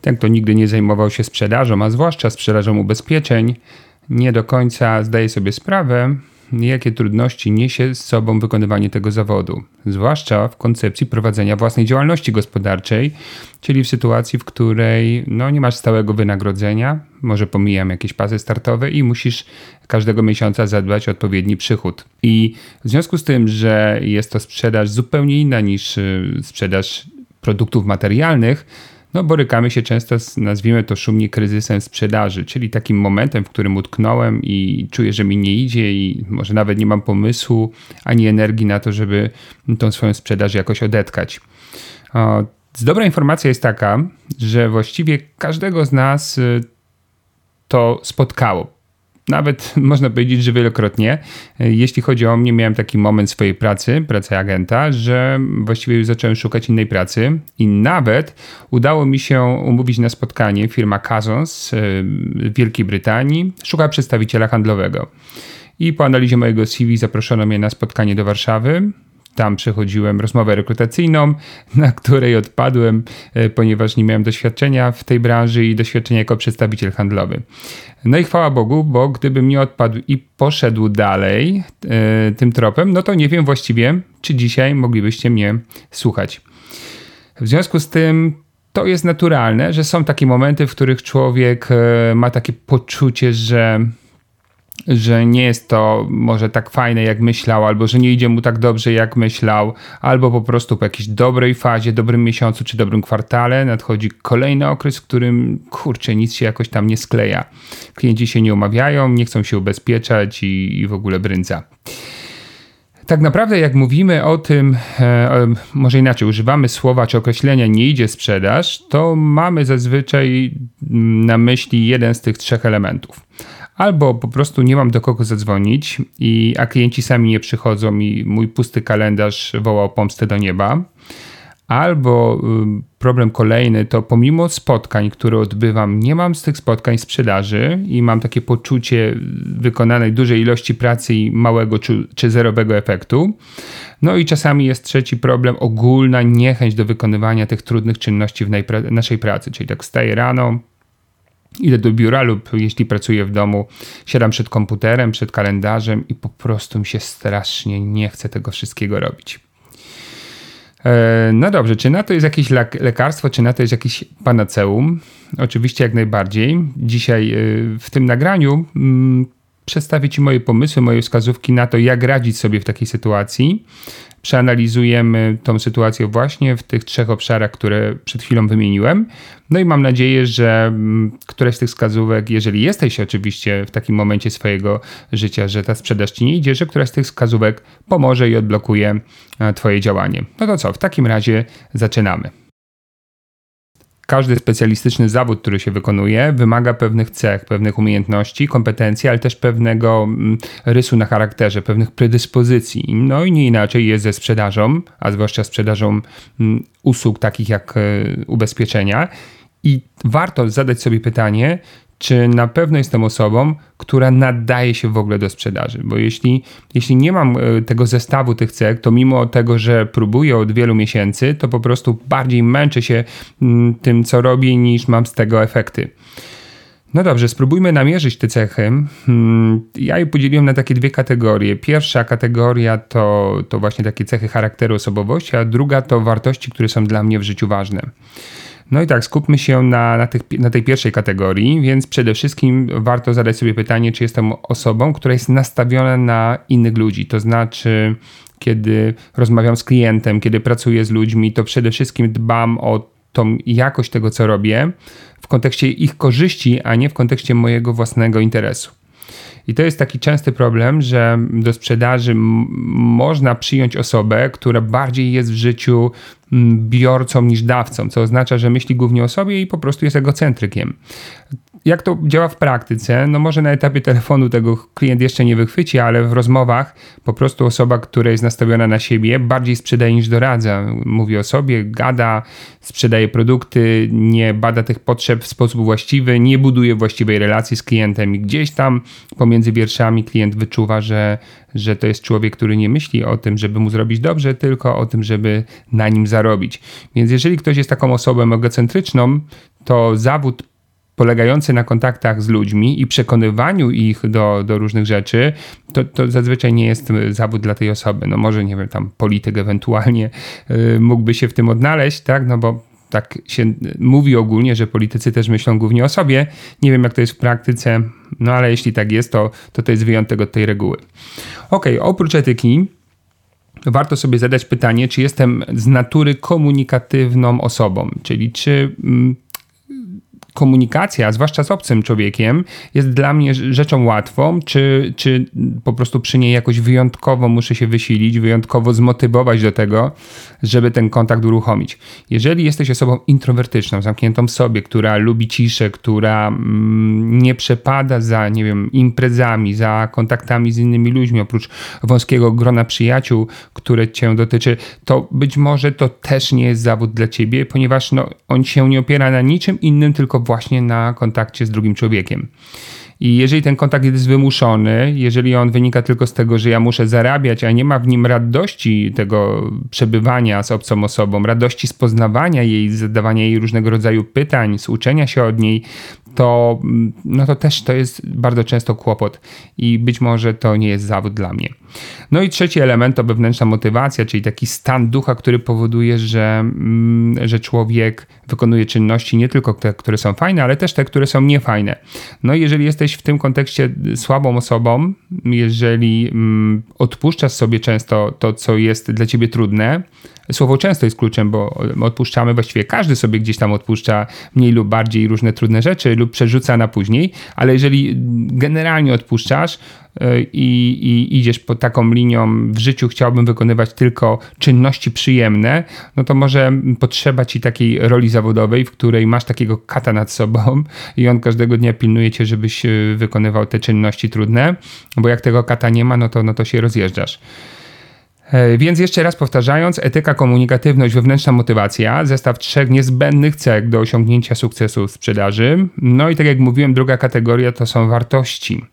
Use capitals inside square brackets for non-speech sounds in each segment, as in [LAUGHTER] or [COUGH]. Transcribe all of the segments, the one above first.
Ten, kto nigdy nie zajmował się sprzedażą, a zwłaszcza sprzedażą ubezpieczeń, nie do końca zdaje sobie sprawę, jakie trudności niesie z sobą wykonywanie tego zawodu, zwłaszcza w koncepcji prowadzenia własnej działalności gospodarczej, czyli w sytuacji, w której no, nie masz stałego wynagrodzenia, może pomijam jakieś pasy startowe i musisz każdego miesiąca zadbać o odpowiedni przychód. I w związku z tym, że jest to sprzedaż zupełnie inna niż y, sprzedaż produktów materialnych, no borykamy się często z, nazwijmy to szumnie, kryzysem sprzedaży, czyli takim momentem, w którym utknąłem i czuję, że mi nie idzie i może nawet nie mam pomysłu ani energii na to, żeby tą swoją sprzedaż jakoś odetkać. Z dobra informacja jest taka, że właściwie każdego z nas y, to spotkało nawet można powiedzieć, że wielokrotnie. Jeśli chodzi o mnie, miałem taki moment swojej pracy, pracy agenta, że właściwie już zacząłem szukać innej pracy i nawet udało mi się umówić na spotkanie firma Kazons w Wielkiej Brytanii, szuka przedstawiciela handlowego. I po analizie mojego CV zaproszono mnie na spotkanie do Warszawy. Tam przechodziłem rozmowę rekrutacyjną, na której odpadłem, e, ponieważ nie miałem doświadczenia w tej branży i doświadczenia jako przedstawiciel handlowy. No i chwała Bogu, bo gdybym nie odpadł i poszedł dalej e, tym tropem, no to nie wiem właściwie, czy dzisiaj moglibyście mnie słuchać. W związku z tym to jest naturalne, że są takie momenty, w których człowiek e, ma takie poczucie, że że nie jest to może tak fajne jak myślał, albo że nie idzie mu tak dobrze jak myślał, albo po prostu po jakiejś dobrej fazie, dobrym miesiącu czy dobrym kwartale nadchodzi kolejny okres, w którym kurczę, nic się jakoś tam nie skleja. Klienci się nie umawiają, nie chcą się ubezpieczać i, i w ogóle brędza. Tak naprawdę, jak mówimy o tym, e, może inaczej, używamy słowa czy określenia nie idzie sprzedaż, to mamy zazwyczaj na myśli jeden z tych trzech elementów albo po prostu nie mam do kogo zadzwonić, i, a klienci sami nie przychodzą i mój pusty kalendarz wołał pomstę do nieba. Albo problem kolejny to pomimo spotkań, które odbywam, nie mam z tych spotkań sprzedaży i mam takie poczucie wykonanej dużej ilości pracy i małego czy, czy zerowego efektu. No i czasami jest trzeci problem, ogólna niechęć do wykonywania tych trudnych czynności w naszej pracy, czyli tak wstaję rano, Idę do biura lub jeśli pracuję w domu, siadam przed komputerem, przed kalendarzem i po prostu mi się strasznie nie chce tego wszystkiego robić. E, no dobrze, czy na to jest jakieś lekarstwo, czy na to jest jakieś panaceum? Oczywiście jak najbardziej. Dzisiaj e, w tym nagraniu mm, przedstawię Ci moje pomysły, moje wskazówki na to, jak radzić sobie w takiej sytuacji przeanalizujemy tą sytuację właśnie w tych trzech obszarach, które przed chwilą wymieniłem. No i mam nadzieję, że mm, któreś z tych wskazówek, jeżeli jesteś oczywiście w takim momencie swojego życia, że ta sprzedaż ci nie idzie, że któraś z tych wskazówek pomoże i odblokuje e, Twoje działanie. No to co, w takim razie zaczynamy każdy specjalistyczny zawód, który się wykonuje, wymaga pewnych cech, pewnych umiejętności, kompetencji, ale też pewnego mm, rysu na charakterze, pewnych predyspozycji. No i nie inaczej jest ze sprzedażą, a zwłaszcza sprzedażą mm, usług takich jak e, ubezpieczenia. I warto zadać sobie pytanie, czy na pewno jestem osobą, która nadaje się w ogóle do sprzedaży. Bo jeśli, jeśli nie mam e, tego zestawu tych cech, to mimo tego, że próbuję od wielu miesięcy, to po prostu bardziej męczę się mm, tym, co robię, niż mam z tego efekty. No dobrze, spróbujmy namierzyć te cechy. Hmm, ja je podzieliłem na takie dwie kategorie. Pierwsza kategoria to, to właśnie takie cechy charakteru osobowości, a druga to wartości, które są dla mnie w życiu ważne. No i tak, skupmy się na, na, tych, na tej pierwszej kategorii, więc przede wszystkim warto zadać sobie pytanie, czy jestem osobą, która jest nastawiona na innych ludzi. To znaczy, kiedy rozmawiam z klientem, kiedy pracuję z ludźmi, to przede wszystkim dbam o tą jakość tego, co robię w kontekście ich korzyści, a nie w kontekście mojego własnego interesu. I to jest taki częsty problem, że do sprzedaży można przyjąć osobę, która bardziej jest w życiu biorcą niż dawcą, co oznacza, że myśli głównie o sobie i po prostu jest egocentrykiem jak to działa w praktyce? No może na etapie telefonu tego klient jeszcze nie wychwyci, ale w rozmowach po prostu osoba, która jest nastawiona na siebie, bardziej sprzedaje niż doradza. Mówi o sobie, gada, sprzedaje produkty, nie bada tych potrzeb w sposób właściwy, nie buduje właściwej relacji z klientem i gdzieś tam pomiędzy wierszami klient wyczuwa, że, że to jest człowiek, który nie myśli o tym, żeby mu zrobić dobrze, tylko o tym, żeby na nim zarobić. Więc jeżeli ktoś jest taką osobą egocentryczną, to zawód polegający na kontaktach z ludźmi i przekonywaniu ich do, do różnych rzeczy, to, to zazwyczaj nie jest zawód dla tej osoby. No może, nie wiem, tam polityk ewentualnie yy, mógłby się w tym odnaleźć, tak, no bo tak się mówi ogólnie, że politycy też myślą głównie o sobie. Nie wiem, jak to jest w praktyce, no ale jeśli tak jest, to to, to jest wyjątek od tej reguły. Ok, oprócz etyki, warto sobie zadać pytanie, czy jestem z natury komunikatywną osobą, czyli czy. Mm, komunikacja, zwłaszcza z obcym człowiekiem, jest dla mnie rzeczą łatwą, czy, czy po prostu przy niej jakoś wyjątkowo muszę się wysilić, wyjątkowo zmotywować do tego, żeby ten kontakt uruchomić. Jeżeli jesteś osobą introwertyczną, zamkniętą w sobie, która lubi ciszę, która mm, nie przepada za, nie wiem, imprezami, za kontaktami z innymi ludźmi, oprócz wąskiego grona przyjaciół, które cię dotyczy, to być może to też nie jest zawód dla ciebie, ponieważ no, on się nie opiera na niczym innym, tylko właśnie na kontakcie z drugim człowiekiem. I jeżeli ten kontakt jest wymuszony, jeżeli on wynika tylko z tego, że ja muszę zarabiać, a nie ma w nim radości tego przebywania z obcą osobą, radości z poznawania jej, zadawania jej różnego rodzaju pytań, z uczenia się od niej, to, mm, no to też to jest bardzo często kłopot i być może to nie jest zawód dla mnie. No i trzeci element to wewnętrzna motywacja, czyli taki stan ducha, który powoduje, że, mm, że człowiek wykonuje czynności nie tylko te, które są fajne, ale też te, które są niefajne. No i jeżeli jesteś w tym kontekście słabą osobą, jeżeli mm, odpuszczasz sobie często to, co jest dla ciebie trudne, Słowo często jest kluczem, bo odpuszczamy, właściwie każdy sobie gdzieś tam odpuszcza mniej lub bardziej różne trudne rzeczy lub przerzuca na później, ale jeżeli generalnie odpuszczasz, e, i, i, idziesz pod taką linią w życiu, chciałbym wykonywać tylko czynności przyjemne, no to może potrzeba ci takiej roli zawodowej, w której masz takiego kata nad sobą i on każdego dnia pilnuje cię, żebyś e, wykonywał te czynności trudne, bo jak tego kata nie ma, no to, no to się rozjeżdżasz. E, więc jeszcze raz powtarzając, etyka, komunikatywność, wewnętrzna motywacja, zestaw trzech niezbędnych cech do osiągnięcia sukcesu w sprzedaży. No i tak jak mówiłem, druga kategoria to są wartości.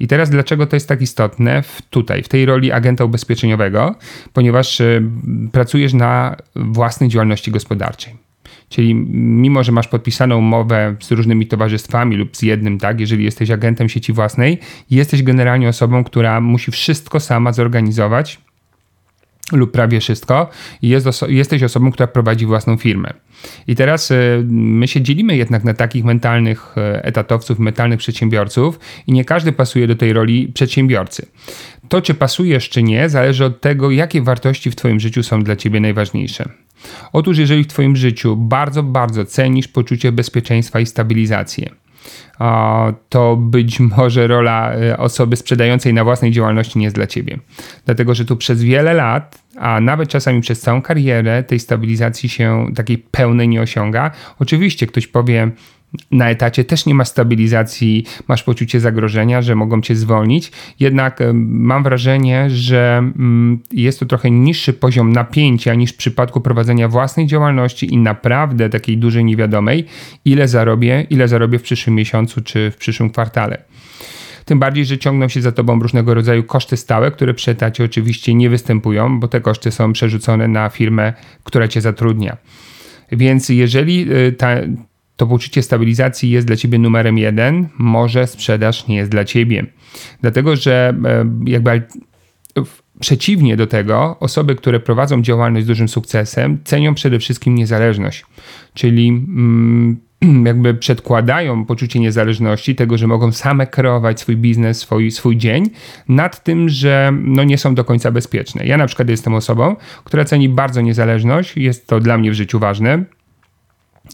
I teraz dlaczego to jest tak istotne w, tutaj, w tej roli agenta ubezpieczeniowego? Ponieważ y, pracujesz na własnej działalności gospodarczej. Czyli mimo, że masz podpisaną umowę z różnymi towarzystwami lub z jednym, tak, jeżeli jesteś agentem sieci własnej, jesteś generalnie osobą, która musi wszystko sama zorganizować lub prawie wszystko i jest oso jesteś osobą, która prowadzi własną firmę. I teraz y, my się dzielimy jednak na takich mentalnych y, etatowców, mentalnych przedsiębiorców i nie każdy pasuje do tej roli przedsiębiorcy. To, czy pasujesz, czy nie, zależy od tego, jakie wartości w Twoim życiu są dla Ciebie najważniejsze. Otóż, jeżeli w Twoim życiu bardzo, bardzo cenisz poczucie bezpieczeństwa i stabilizację, to być [LAUGHS] może rola e, osoby sprzedającej na własnej działalności nie jest dla ciebie. Dlatego, że tu przez wiele lat, a nawet czasami przez całą karierę, tej stabilizacji się takiej pełnej nie osiąga. Oczywiście ktoś powie, na etacie też nie ma stabilizacji, masz poczucie zagrożenia, że mogą cię zwolnić. Jednak mam wrażenie, że mm, jest to trochę niższy poziom napięcia niż w przypadku prowadzenia własnej działalności i naprawdę takiej dużej niewiadomej, ile zarobię, ile zarobię w przyszłym miesiącu czy w przyszłym kwartale. Tym bardziej, że ciągną się za tobą różnego rodzaju koszty stałe, które przy etacie oczywiście nie występują, bo te koszty są przerzucone na firmę, która cię zatrudnia. Więc jeżeli y, ta, to poczucie stabilizacji jest dla ciebie numerem jeden, może sprzedaż nie jest dla ciebie. Dlatego, że e, jakby przeciwnie do tego, osoby, które prowadzą działalność z dużym sukcesem, cenią przede wszystkim niezależność. Czyli mm, [CLEARS THROAT] jakby przedkładają poczucie niezależności, tego, że mogą same kreować swój biznes, swój, swój dzień, nad tym, że no nie są do końca bezpieczne. Ja na przykład jestem osobą, która ceni bardzo niezależność, jest to dla mnie w życiu ważne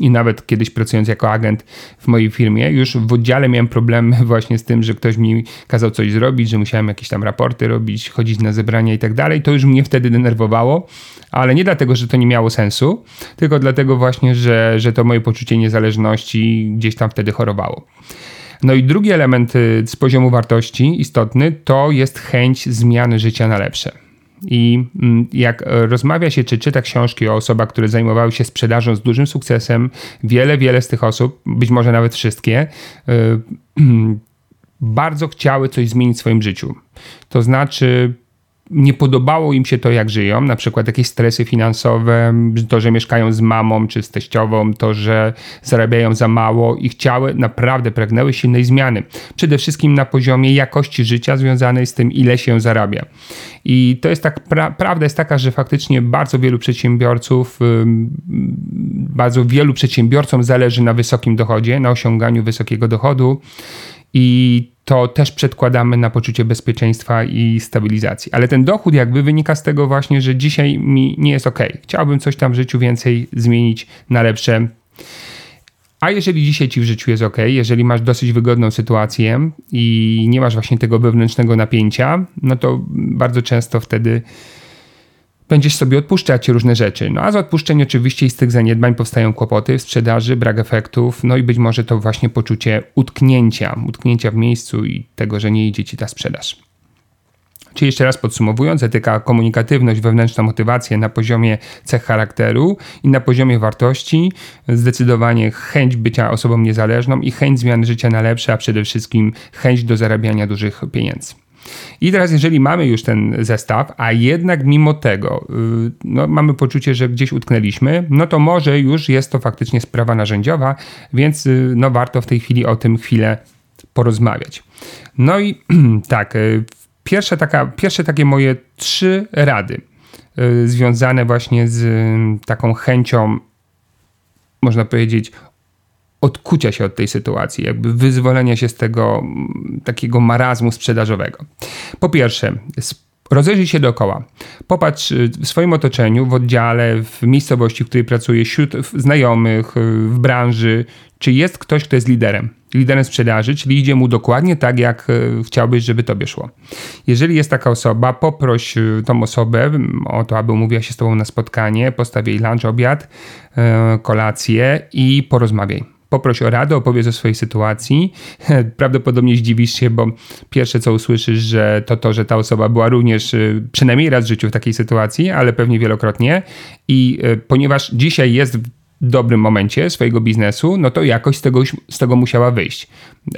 i nawet kiedyś pracując jako agent w mojej firmie, już w oddziale miałem problemy [LAUGHS] właśnie z tym, że ktoś mi kazał coś zrobić, że musiałem jakieś tam raporty robić, chodzić na zebrania i tak dalej. To już mnie wtedy denerwowało, ale nie dlatego, że to nie miało sensu, tylko dlatego właśnie, że, że to moje poczucie niezależności gdzieś tam wtedy chorowało. No i drugi element y, z poziomu wartości istotny to jest chęć zmiany życia na lepsze. I mm, jak rozmawia się czy czyta książki o osobach, które zajmowały się sprzedażą z dużym sukcesem, wiele, wiele z tych osób, być może nawet wszystkie, y, [CLEARS THROAT] bardzo chciały coś zmienić w swoim życiu. To znaczy, nie podobało im się to, jak żyją, na przykład jakieś stresy finansowe, to, że mieszkają z mamą czy z teściową, to, że zarabiają za mało i chciały, naprawdę pragnęły silnej zmiany. Przede wszystkim na poziomie jakości życia związanej z tym, ile się zarabia. I to jest tak, pra, prawda jest taka, że faktycznie bardzo wielu przedsiębiorców, bardzo wielu przedsiębiorcom zależy na wysokim dochodzie, na osiąganiu wysokiego dochodu i to też przedkładamy na poczucie bezpieczeństwa i stabilizacji. Ale ten dochód jakby wynika z tego właśnie, że dzisiaj mi nie jest ok. Chciałbym coś tam w życiu więcej zmienić na lepsze. A jeżeli dzisiaj ci w życiu jest ok, jeżeli masz dosyć wygodną sytuację i nie masz właśnie tego wewnętrznego napięcia, no to bardzo często wtedy będziesz sobie odpuszczać różne rzeczy. No a z odpuszczeń oczywiście i z tych zaniedbań powstają kłopoty w sprzedaży, brak efektów, no i być może to właśnie poczucie utknięcia, utknięcia w miejscu i tego, że nie idzie ci ta sprzedaż. Czyli jeszcze raz podsumowując, etyka, komunikatywność, wewnętrzna motywacja na poziomie cech charakteru i na poziomie wartości, zdecydowanie chęć bycia osobą niezależną i chęć zmiany życia na lepsze, a przede wszystkim chęć do zarabiania dużych pieniędzy. I teraz, jeżeli mamy już ten zestaw, a jednak mimo tego y, no, mamy poczucie, że gdzieś utknęliśmy, no to może już jest to faktycznie sprawa narzędziowa, więc y, no, warto w tej chwili o tym chwilę porozmawiać. No i [CLEARS THROAT] tak, y, pierwsze, taka, pierwsze takie moje trzy rady związane właśnie z taką chęcią, można powiedzieć, odkucia się od tej sytuacji, jakby wyzwolenia się z tego mm, takiego marazmu sprzedażowego. Po pierwsze, rozejrzyj się dookoła. Popatrz y, w swoim otoczeniu, w oddziale, w miejscowości, w której pracujesz, wśród znajomych, y, w branży, czy jest ktoś, kto jest liderem. Liderem sprzedaży, czyli idzie mu dokładnie tak, jak y, chciałbyś, żeby tobie szło. Jeżeli jest taka osoba, poproś tą osobę o to, aby umówiła się z tobą na spotkanie, postaw lunch, obiad, kolację i porozmawiaj poproś o radę, opowiedz o swojej sytuacji. [LAUGHS] Prawdopodobnie zdziwisz się, bo pierwsze co usłyszysz, że to to, że ta osoba była również y, przynajmniej raz w życiu w takiej sytuacji, ale pewnie wielokrotnie. I y, ponieważ dzisiaj jest dobrym momencie swojego biznesu, no to jakoś z tego, z tego musiała wyjść.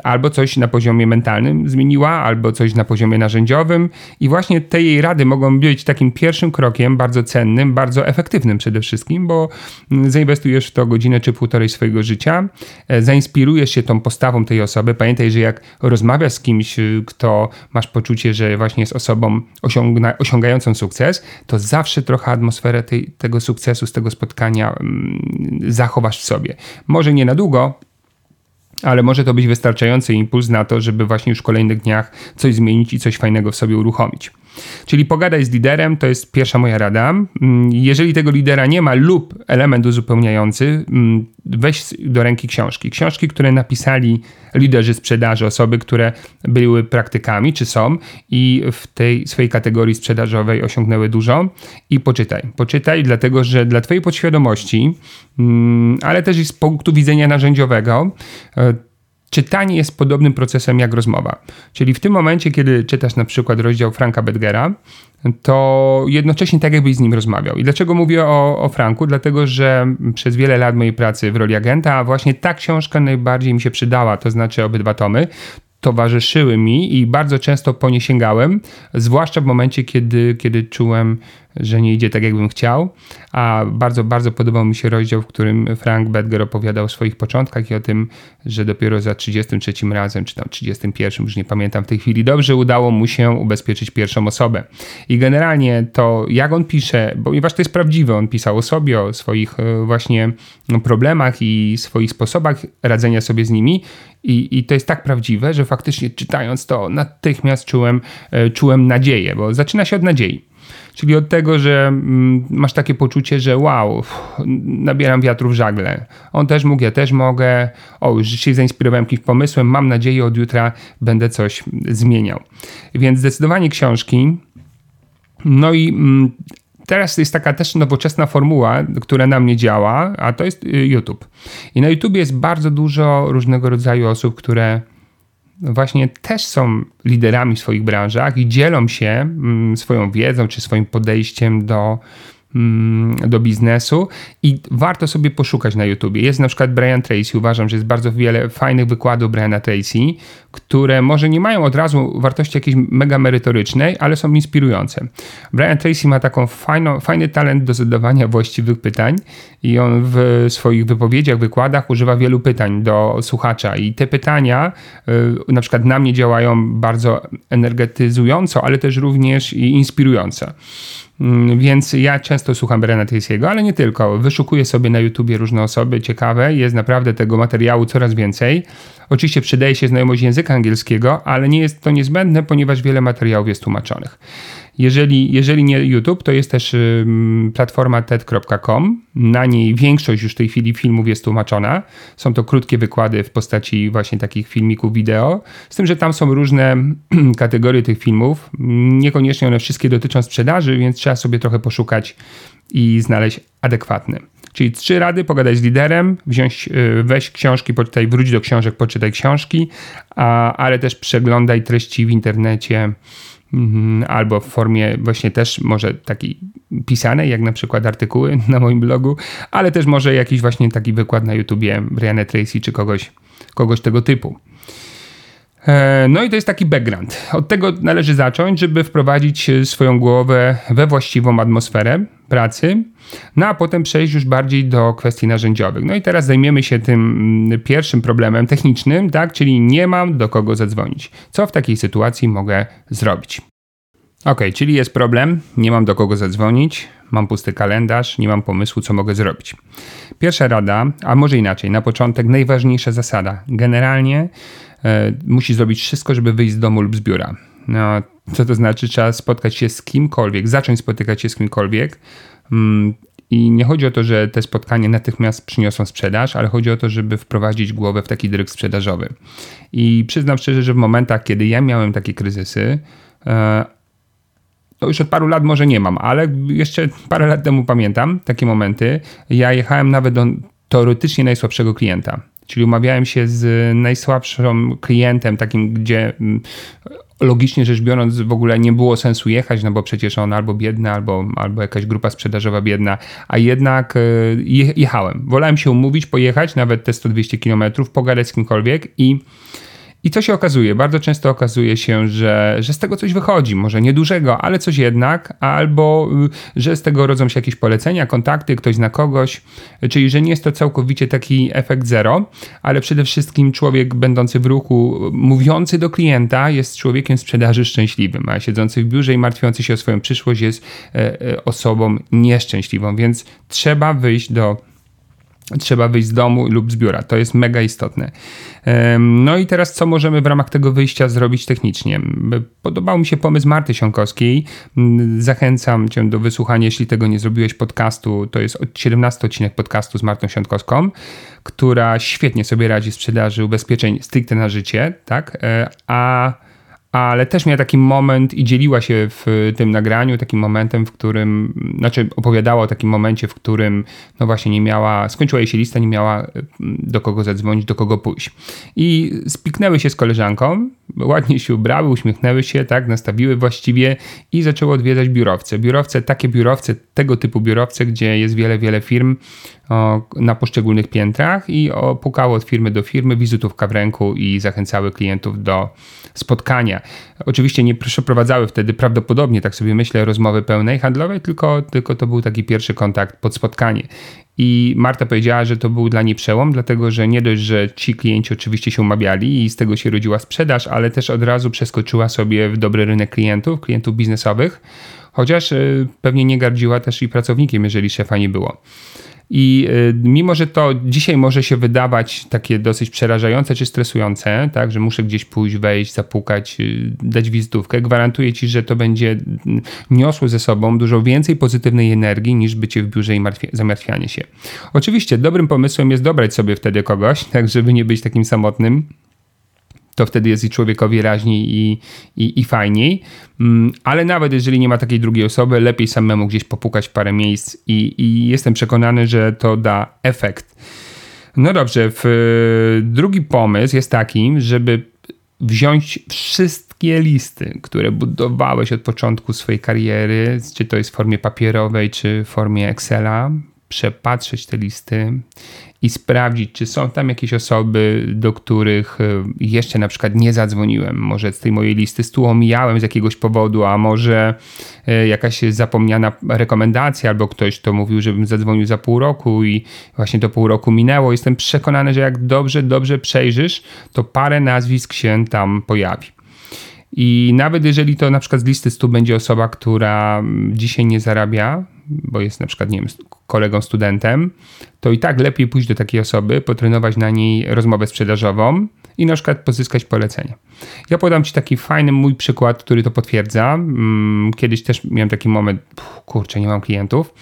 Albo coś na poziomie mentalnym zmieniła, albo coś na poziomie narzędziowym i właśnie te jej rady mogą być takim pierwszym krokiem, bardzo cennym, bardzo efektywnym przede wszystkim, bo mm, zainwestujesz w to godzinę czy półtorej swojego życia, e, zainspirujesz się tą postawą tej osoby. Pamiętaj, że jak rozmawiasz z kimś, y, kto masz poczucie, że właśnie jest osobą osiągna, osiągającą sukces, to zawsze trochę atmosferę tej, tego sukcesu z tego spotkania mm, zachowasz w sobie. Może nie na długo, ale może to być wystarczający impuls na to, żeby właśnie już w kolejnych dniach coś zmienić i coś fajnego w sobie uruchomić. Czyli pogadaj z liderem, to jest pierwsza moja rada. Mm, jeżeli tego lidera nie ma lub element uzupełniający, mm, weź do ręki książki. Książki, które napisali liderzy sprzedaży, osoby, które były praktykami czy są i w tej swojej kategorii sprzedażowej osiągnęły dużo i poczytaj. Poczytaj, dlatego że dla Twojej podświadomości, mm, ale też i z punktu widzenia narzędziowego, e, czytanie jest podobnym procesem jak rozmowa. Czyli w tym momencie, kiedy czytasz na przykład rozdział Franka Bedgera, to jednocześnie tak jakbyś z nim rozmawiał. I dlaczego mówię o, o Franku? Dlatego, że przez wiele lat mojej pracy w roli agenta właśnie ta książka najbardziej mi się przydała, to znaczy obydwa tomy towarzyszyły mi i bardzo często po nie sięgałem, zwłaszcza w momencie, kiedy, kiedy czułem, że nie idzie tak, jakbym chciał. A bardzo, bardzo podobał mi się rozdział, w którym Frank Bedger opowiadał o swoich początkach i o tym, że dopiero za 33 razem, czy tam 31, już nie pamiętam w tej chwili, dobrze udało mu się ubezpieczyć pierwszą osobę. I generalnie to, jak on pisze, ponieważ to jest prawdziwe, on pisał o sobie, o swoich e, właśnie problemach i swoich sposobach radzenia sobie z nimi i, I to jest tak prawdziwe, że faktycznie czytając to natychmiast czułem, e, czułem nadzieję, bo zaczyna się od nadziei. Czyli od tego, że mm, masz takie poczucie, że wow, nabieram wiatru w żagle. On też mógł, ja też mogę. O, już się zainspirowałem jakimś pomysłem. Mam nadzieję, od jutra będę coś zmieniał. Więc zdecydowanie książki. No i mm, teraz jest taka też nowoczesna formuła, która na mnie działa, a to jest y, YouTube. I na YouTube jest bardzo dużo różnego rodzaju osób, które właśnie też są liderami w swoich branżach i dzielą się mm, swoją wiedzą czy swoim podejściem do do biznesu i warto sobie poszukać na YouTubie. Jest na przykład Brian Tracy, uważam, że jest bardzo wiele fajnych wykładów Briana Tracy, które może nie mają od razu wartości jakiejś mega merytorycznej, ale są inspirujące. Brian Tracy ma taką fajną, fajny talent do zadawania właściwych pytań i on w swoich wypowiedziach, wykładach używa wielu pytań do słuchacza i te pytania y, na przykład na mnie działają bardzo energetyzująco, ale też również i inspirująco. Mm, więc ja często słucham Brena Tracy'ego, ale nie tylko. Wyszukuję sobie na YouTubie różne osoby ciekawe. Jest naprawdę tego materiału coraz więcej. Oczywiście przydaje się znajomość języka angielskiego, ale nie jest to niezbędne, ponieważ wiele materiałów jest tłumaczonych. Jeżeli, jeżeli nie YouTube, to jest też platforma TED.com. Na niej większość już w tej chwili filmów jest tłumaczona. Są to krótkie wykłady w postaci właśnie takich filmików wideo. Z tym, że tam są różne [CLEARS THROAT] kategorie tych filmów. Niekoniecznie one wszystkie dotyczą sprzedaży, więc trzeba sobie trochę poszukać i znaleźć adekwatne. Czyli trzy rady, pogadać z liderem, wziąć, y, weź książki, poczytaj, wróć do książek, poczytaj książki, a, ale też przeglądaj treści w internecie, albo w formie właśnie też może takiej pisanej, jak na przykład artykuły [LAUGHS] na moim blogu, ale też może jakiś właśnie taki wykład na YouTubie Brianna Tracy czy kogoś, kogoś tego typu. E, no i to jest taki background. Od tego należy zacząć, żeby wprowadzić swoją głowę we właściwą atmosferę pracy, no a potem przejść już bardziej do kwestii narzędziowych. No i teraz zajmiemy się tym mm, pierwszym problemem technicznym, tak, czyli nie mam do kogo zadzwonić. Co w takiej sytuacji mogę zrobić? Ok, czyli jest problem, nie mam do kogo zadzwonić, mam pusty kalendarz, nie mam pomysłu, co mogę zrobić. Pierwsza rada, a może inaczej, na początek najważniejsza zasada. Generalnie e, musisz zrobić wszystko, żeby wyjść z domu lub z biura. No, co to znaczy? Trzeba spotkać się z kimkolwiek, zacząć spotykać się z kimkolwiek. Mm, I nie chodzi o to, że te spotkania natychmiast przyniosą sprzedaż, ale chodzi o to, żeby wprowadzić głowę w taki dryg sprzedażowy. I przyznam szczerze, że w momentach, kiedy ja miałem takie kryzysy, e, to już od paru lat może nie mam, ale jeszcze parę lat temu pamiętam takie momenty. Ja jechałem nawet do teoretycznie najsłabszego klienta. Czyli umawiałem się z najsłabszym klientem, takim, gdzie mm, logicznie rzecz biorąc w ogóle nie było sensu jechać, no bo przecież on albo biedny, albo, albo jakaś grupa sprzedażowa biedna, a jednak e, jechałem. Wolałem się umówić, pojechać nawet te 100-200 km, pogadać z kimkolwiek i i co się okazuje? Bardzo często okazuje się, że, że z tego coś wychodzi, może niedużego, ale coś jednak, albo y, że z tego rodzą się jakieś polecenia, kontakty, ktoś zna kogoś, czyli że nie jest to całkowicie taki efekt zero, ale przede wszystkim człowiek będący w ruchu, mówiący do klienta jest człowiekiem sprzedaży szczęśliwym, a siedzący w biurze i martwiący się o swoją przyszłość jest e, e, osobą nieszczęśliwą, więc trzeba wyjść do trzeba wyjść z domu lub z biura. To jest mega istotne. No i teraz co możemy w ramach tego wyjścia zrobić technicznie? Podobał mi się pomysł Marty Siąkowskiej. Zachęcam cię do wysłuchania, jeśli tego nie zrobiłeś podcastu. To jest 17 odcinek podcastu z Martą Siąkowską, która świetnie sobie radzi w sprzedaży ubezpieczeń stricte na życie, tak? E, a ale też miała taki moment i dzieliła się w tym nagraniu takim momentem, w którym, znaczy opowiadała o takim momencie, w którym no właśnie nie miała, skończyła jej się lista, nie miała mm, do kogo zadzwonić, do kogo pójść. I spiknęły się z koleżanką, ładnie się ubrały, uśmiechnęły się, tak, nastawiły właściwie i zaczęły odwiedzać biurowce. Biurowce, takie biurowce, tego typu biurowce, gdzie jest wiele, wiele firm na poszczególnych piętrach i pukały od firmy do firmy, wizytówka w ręku i zachęcały klientów do spotkania. Oczywiście nie przeprowadzały wtedy prawdopodobnie, tak sobie myślę, rozmowy pełnej handlowej, tylko, tylko to był taki pierwszy kontakt pod spotkanie. I Marta powiedziała, że to był dla niej przełom, dlatego że nie dość, że ci klienci oczywiście się umawiali i z tego się rodziła sprzedaż, ale też od razu przeskoczyła sobie w dobry rynek klientów, klientów biznesowych, chociaż y, pewnie nie gardziła też i pracownikiem, jeżeli szefa nie było. I y, mimo, że to dzisiaj może się wydawać takie dosyć przerażające czy stresujące, tak, że muszę gdzieś pójść, wejść, zapukać, y, dać wizytówkę, gwarantuję ci, że to będzie mm, niosło ze sobą dużo więcej pozytywnej energii niż bycie w biurze i zamartwianie się. Oczywiście dobrym pomysłem jest dobrać sobie wtedy kogoś, tak żeby nie być takim samotnym to wtedy jest i człowiekowi raźniej i, i, i fajniej. Mm, ale nawet jeżeli nie ma takiej drugiej osoby, lepiej samemu gdzieś popukać parę miejsc i, i jestem przekonany, że to da efekt. No dobrze, w, drugi pomysł jest taki, żeby wziąć wszystkie listy, które budowałeś od początku swojej kariery, czy to jest w formie papierowej, czy w formie Excela, przepatrzeć te listy i sprawdzić, czy są tam jakieś osoby, do których e, jeszcze na przykład nie zadzwoniłem. Może z tej mojej listy stu omijałem z jakiegoś powodu, a może e, jakaś zapomniana rekomendacja, albo ktoś to mówił, żebym zadzwonił za pół roku i właśnie to pół roku minęło. Jestem przekonany, że jak dobrze, dobrze przejrzysz, to parę nazwisk się tam pojawi. I nawet jeżeli to na przykład z listy 100 będzie osoba, która dzisiaj nie zarabia, bo jest na przykład, nie wiem, kolegą studentem, to i tak lepiej pójść do takiej osoby, potrenować na niej rozmowę sprzedażową i na przykład pozyskać polecenie. Ja podam Ci taki fajny mój przykład, który to potwierdza. Mm, kiedyś też miałem taki moment, kurczę, nie mam klientów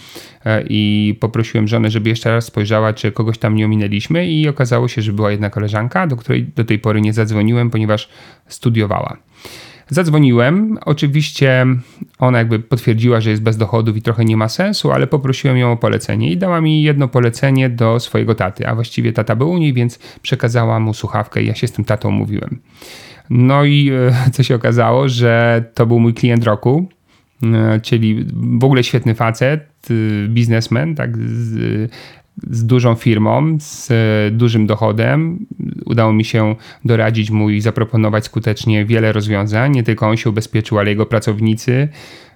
e, i poprosiłem żonę, żeby jeszcze raz spojrzała, czy kogoś tam nie ominęliśmy i okazało się, że była jedna koleżanka, do której do tej pory nie zadzwoniłem, ponieważ studiowała. Zadzwoniłem. Oczywiście ona jakby potwierdziła, że jest bez dochodów i trochę nie ma sensu, ale poprosiłem ją o polecenie i dała mi jedno polecenie do swojego taty, a właściwie tata był u niej, więc przekazała mu słuchawkę i ja się z tym tatą mówiłem. No i e, co się okazało, że to był mój klient roku, e, czyli w ogóle świetny facet, e, biznesmen, tak, z dużą firmą, z dużym dochodem. Udało mi się doradzić mu i zaproponować skutecznie wiele rozwiązań. Nie tylko on się ubezpieczył, ale jego pracownicy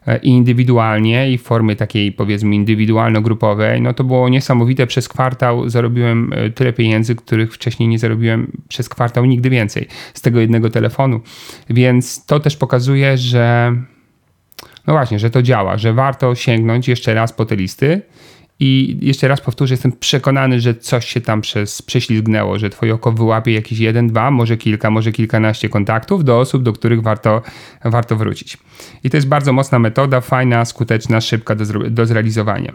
e, i indywidualnie i w formie takiej powiedzmy indywidualno-grupowej, no to było niesamowite. Przez kwartał zarobiłem e, tyle pieniędzy, których wcześniej nie zarobiłem przez kwartał nigdy więcej z tego jednego telefonu. Więc to też pokazuje, że no właśnie, że to działa, że warto sięgnąć jeszcze raz po te listy i jeszcze raz powtórzę, jestem przekonany, że coś się tam przez, prześlizgnęło, że twoje oko wyłapie jakiś jeden, dwa, może kilka, może kilkanaście kontaktów do osób, do których warto, warto wrócić. I to jest bardzo mocna metoda, fajna, skuteczna, szybka do, do zrealizowania.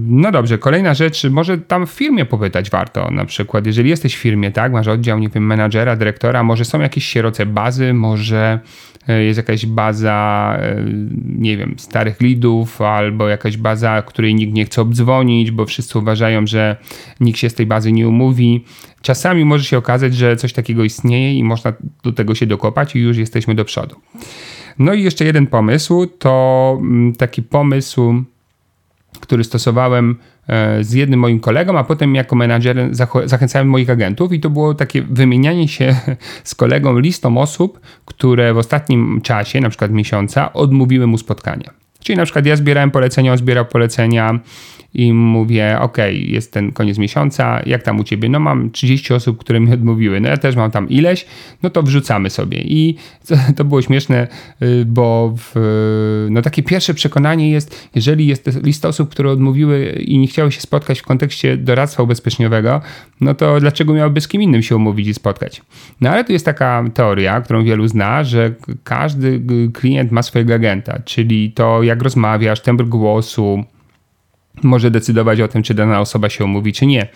No dobrze, kolejna rzecz, może tam w firmie popytać warto, na przykład, jeżeli jesteś w firmie, tak, masz oddział, nie wiem, menadżera, dyrektora, może są jakieś sieroce bazy, może e, jest jakaś baza, e, nie wiem, starych lidów, albo jakaś baza, której nikt nie chce obdzwonić, bo wszyscy uważają, że nikt się z tej bazy nie umówi. Czasami może się okazać, że coś takiego istnieje i można do tego się dokopać i już jesteśmy do przodu. No i jeszcze jeden pomysł, to mm, taki pomysł, który stosowałem e, z jednym moim kolegą, a potem jako menadżer zachęcałem moich agentów i to było takie wymienianie się [LAUGHS] z kolegą listą osób, które w ostatnim czasie, na przykład miesiąca, odmówiły mu spotkania. Czyli na przykład ja zbierałem polecenia, on zbierał polecenia, i mówię, ok, jest ten koniec miesiąca, jak tam u ciebie? No mam 30 osób, które mi [LAUGHS] odmówiły, no ja też mam tam ileś, no to wrzucamy sobie. I [LAUGHS] to było śmieszne, y, bo w, no takie pierwsze przekonanie jest, jeżeli jest lista osób, które odmówiły i nie chciały się spotkać w kontekście doradztwa ubezpieczeniowego, no to dlaczego miałyby z kim innym się umówić i spotkać? No ale tu jest taka teoria, którą wielu zna, że każdy klient ma swojego agenta, czyli to jak rozmawiasz, tembr głosu, może decydować o tym, czy dana osoba się umówi, czy nie.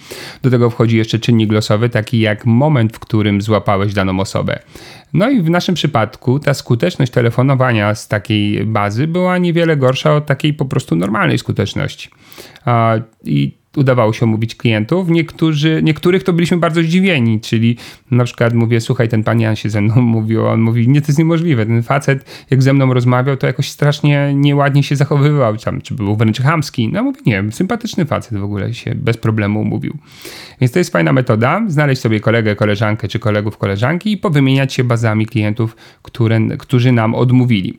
Do tego wchodzi jeszcze czynnik losowy, taki jak moment, w którym złapałeś daną osobę. No i w naszym przypadku ta skuteczność telefonowania z takiej bazy była niewiele gorsza od takiej po prostu normalnej skuteczności. I udawało się omówić klientów. Niektórzy, niektórych to byliśmy bardzo zdziwieni, czyli na przykład mówię, słuchaj, ten pan Jan się ze mną [LAUGHS] mówił, on mówi, nie, to jest niemożliwe. Ten facet, jak ze mną rozmawiał, to jakoś strasznie nieładnie się zachowywał, tam, czy był wręcz chamski. No mówię, nie, sympatyczny facet w ogóle się bez problemu umówił. Więc to jest fajna metoda, znaleźć sobie kolegę, koleżankę, czy kolegów, koleżanki i powymieniać się bazami klientów, które, którzy nam odmówili.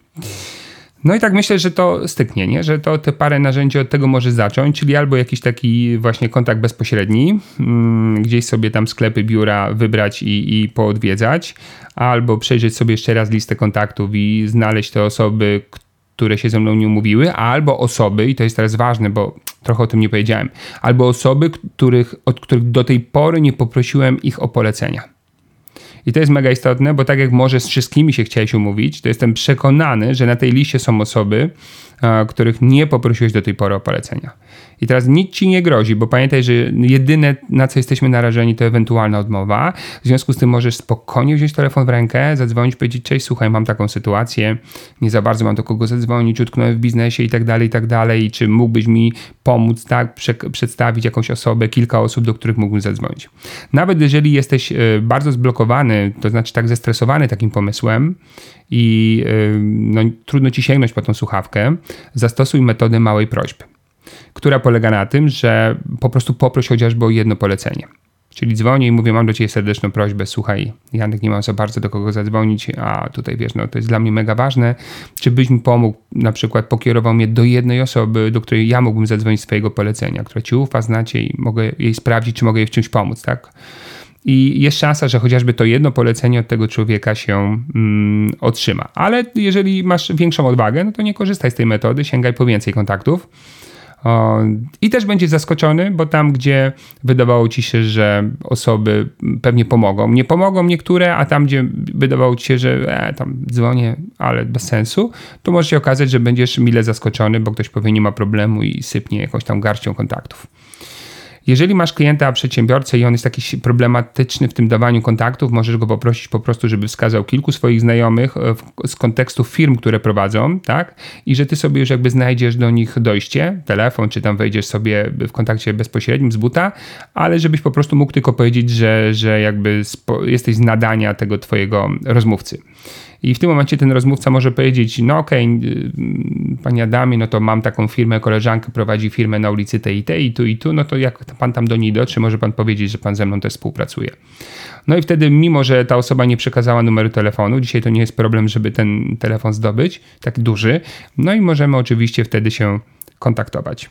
No i tak myślę, że to styknie, nie? że to te parę narzędzi od tego może zacząć, czyli albo jakiś taki właśnie kontakt bezpośredni, mm, gdzieś sobie tam sklepy, biura wybrać i, i poodwiedzać, albo przejrzeć sobie jeszcze raz listę kontaktów i znaleźć te osoby, które się ze mną nie umówiły, albo osoby, i to jest teraz ważne, bo trochę o tym nie powiedziałem, albo osoby, których, od których do tej pory nie poprosiłem ich o polecenia. I to jest mega istotne, bo tak jak może z wszystkimi się chciałeś umówić, to jestem przekonany, że na tej liście są osoby, których nie poprosiłeś do tej pory o polecenia. I teraz nic ci nie grozi, bo pamiętaj, że jedyne na co jesteśmy narażeni to ewentualna odmowa. W związku z tym możesz spokojnie wziąć telefon w rękę, zadzwonić, powiedzieć: Cześć, słuchaj, mam taką sytuację, nie za bardzo mam do kogo zadzwonić, utknąłem w biznesie i tak dalej, i tak dalej. Czy mógłbyś mi pomóc, tak, przedstawić jakąś osobę, kilka osób, do których mógłbym zadzwonić. Nawet jeżeli jesteś e, bardzo zblokowany, to znaczy tak zestresowany takim pomysłem, i no, trudno ci sięgnąć po tą słuchawkę, zastosuj metodę małej prośby, która polega na tym, że po prostu poproś chociażby o jedno polecenie. Czyli dzwonię i mówię, mam do ciebie serdeczną prośbę, słuchaj, Janek, nie mam za bardzo do kogo zadzwonić, a tutaj wiesz, no to jest dla mnie mega ważne, czy byś mi pomógł, na przykład pokierował mnie do jednej osoby, do której ja mógłbym zadzwonić swojego polecenia, która ci ufa, znacie i mogę jej sprawdzić, czy mogę jej w czymś pomóc, tak? i jest szansa, że chociażby to jedno polecenie od tego człowieka się mm, otrzyma. Ale jeżeli masz większą odwagę, no to nie korzystaj z tej metody, sięgaj po więcej kontaktów. I też będziesz zaskoczony, bo tam, gdzie wydawało ci się, że osoby pewnie pomogą, nie pomogą niektóre, a tam, gdzie wydawało ci się, że e, tam dzwonię, ale bez sensu, to może się okazać, że będziesz mile zaskoczony, bo ktoś powie, nie ma problemu i sypnie jakąś tam garścią kontaktów. Jeżeli masz klienta, przedsiębiorcę i on jest jakiś problematyczny w tym dawaniu kontaktów, możesz go poprosić po prostu, żeby wskazał kilku swoich znajomych e, z kontekstu firm, które prowadzą, tak? I że ty sobie już jakby znajdziesz do nich dojście, telefon, czy tam wejdziesz sobie w kontakcie bezpośrednim z buta, ale żebyś po prostu mógł tylko powiedzieć, że, że jakby jesteś z nadania tego twojego rozmówcy. I w tym momencie ten rozmówca może powiedzieć, no okej, okay, panie Adamie, no to mam taką firmę, koleżankę prowadzi firmę na ulicy tej i tej, i tu i tu, no to jak pan tam do niej dotrze, może pan powiedzieć, że pan ze mną też współpracuje. No i wtedy, mimo że ta osoba nie przekazała numeru telefonu, dzisiaj to nie jest problem, żeby ten telefon zdobyć, tak duży, no i możemy oczywiście wtedy się kontaktować.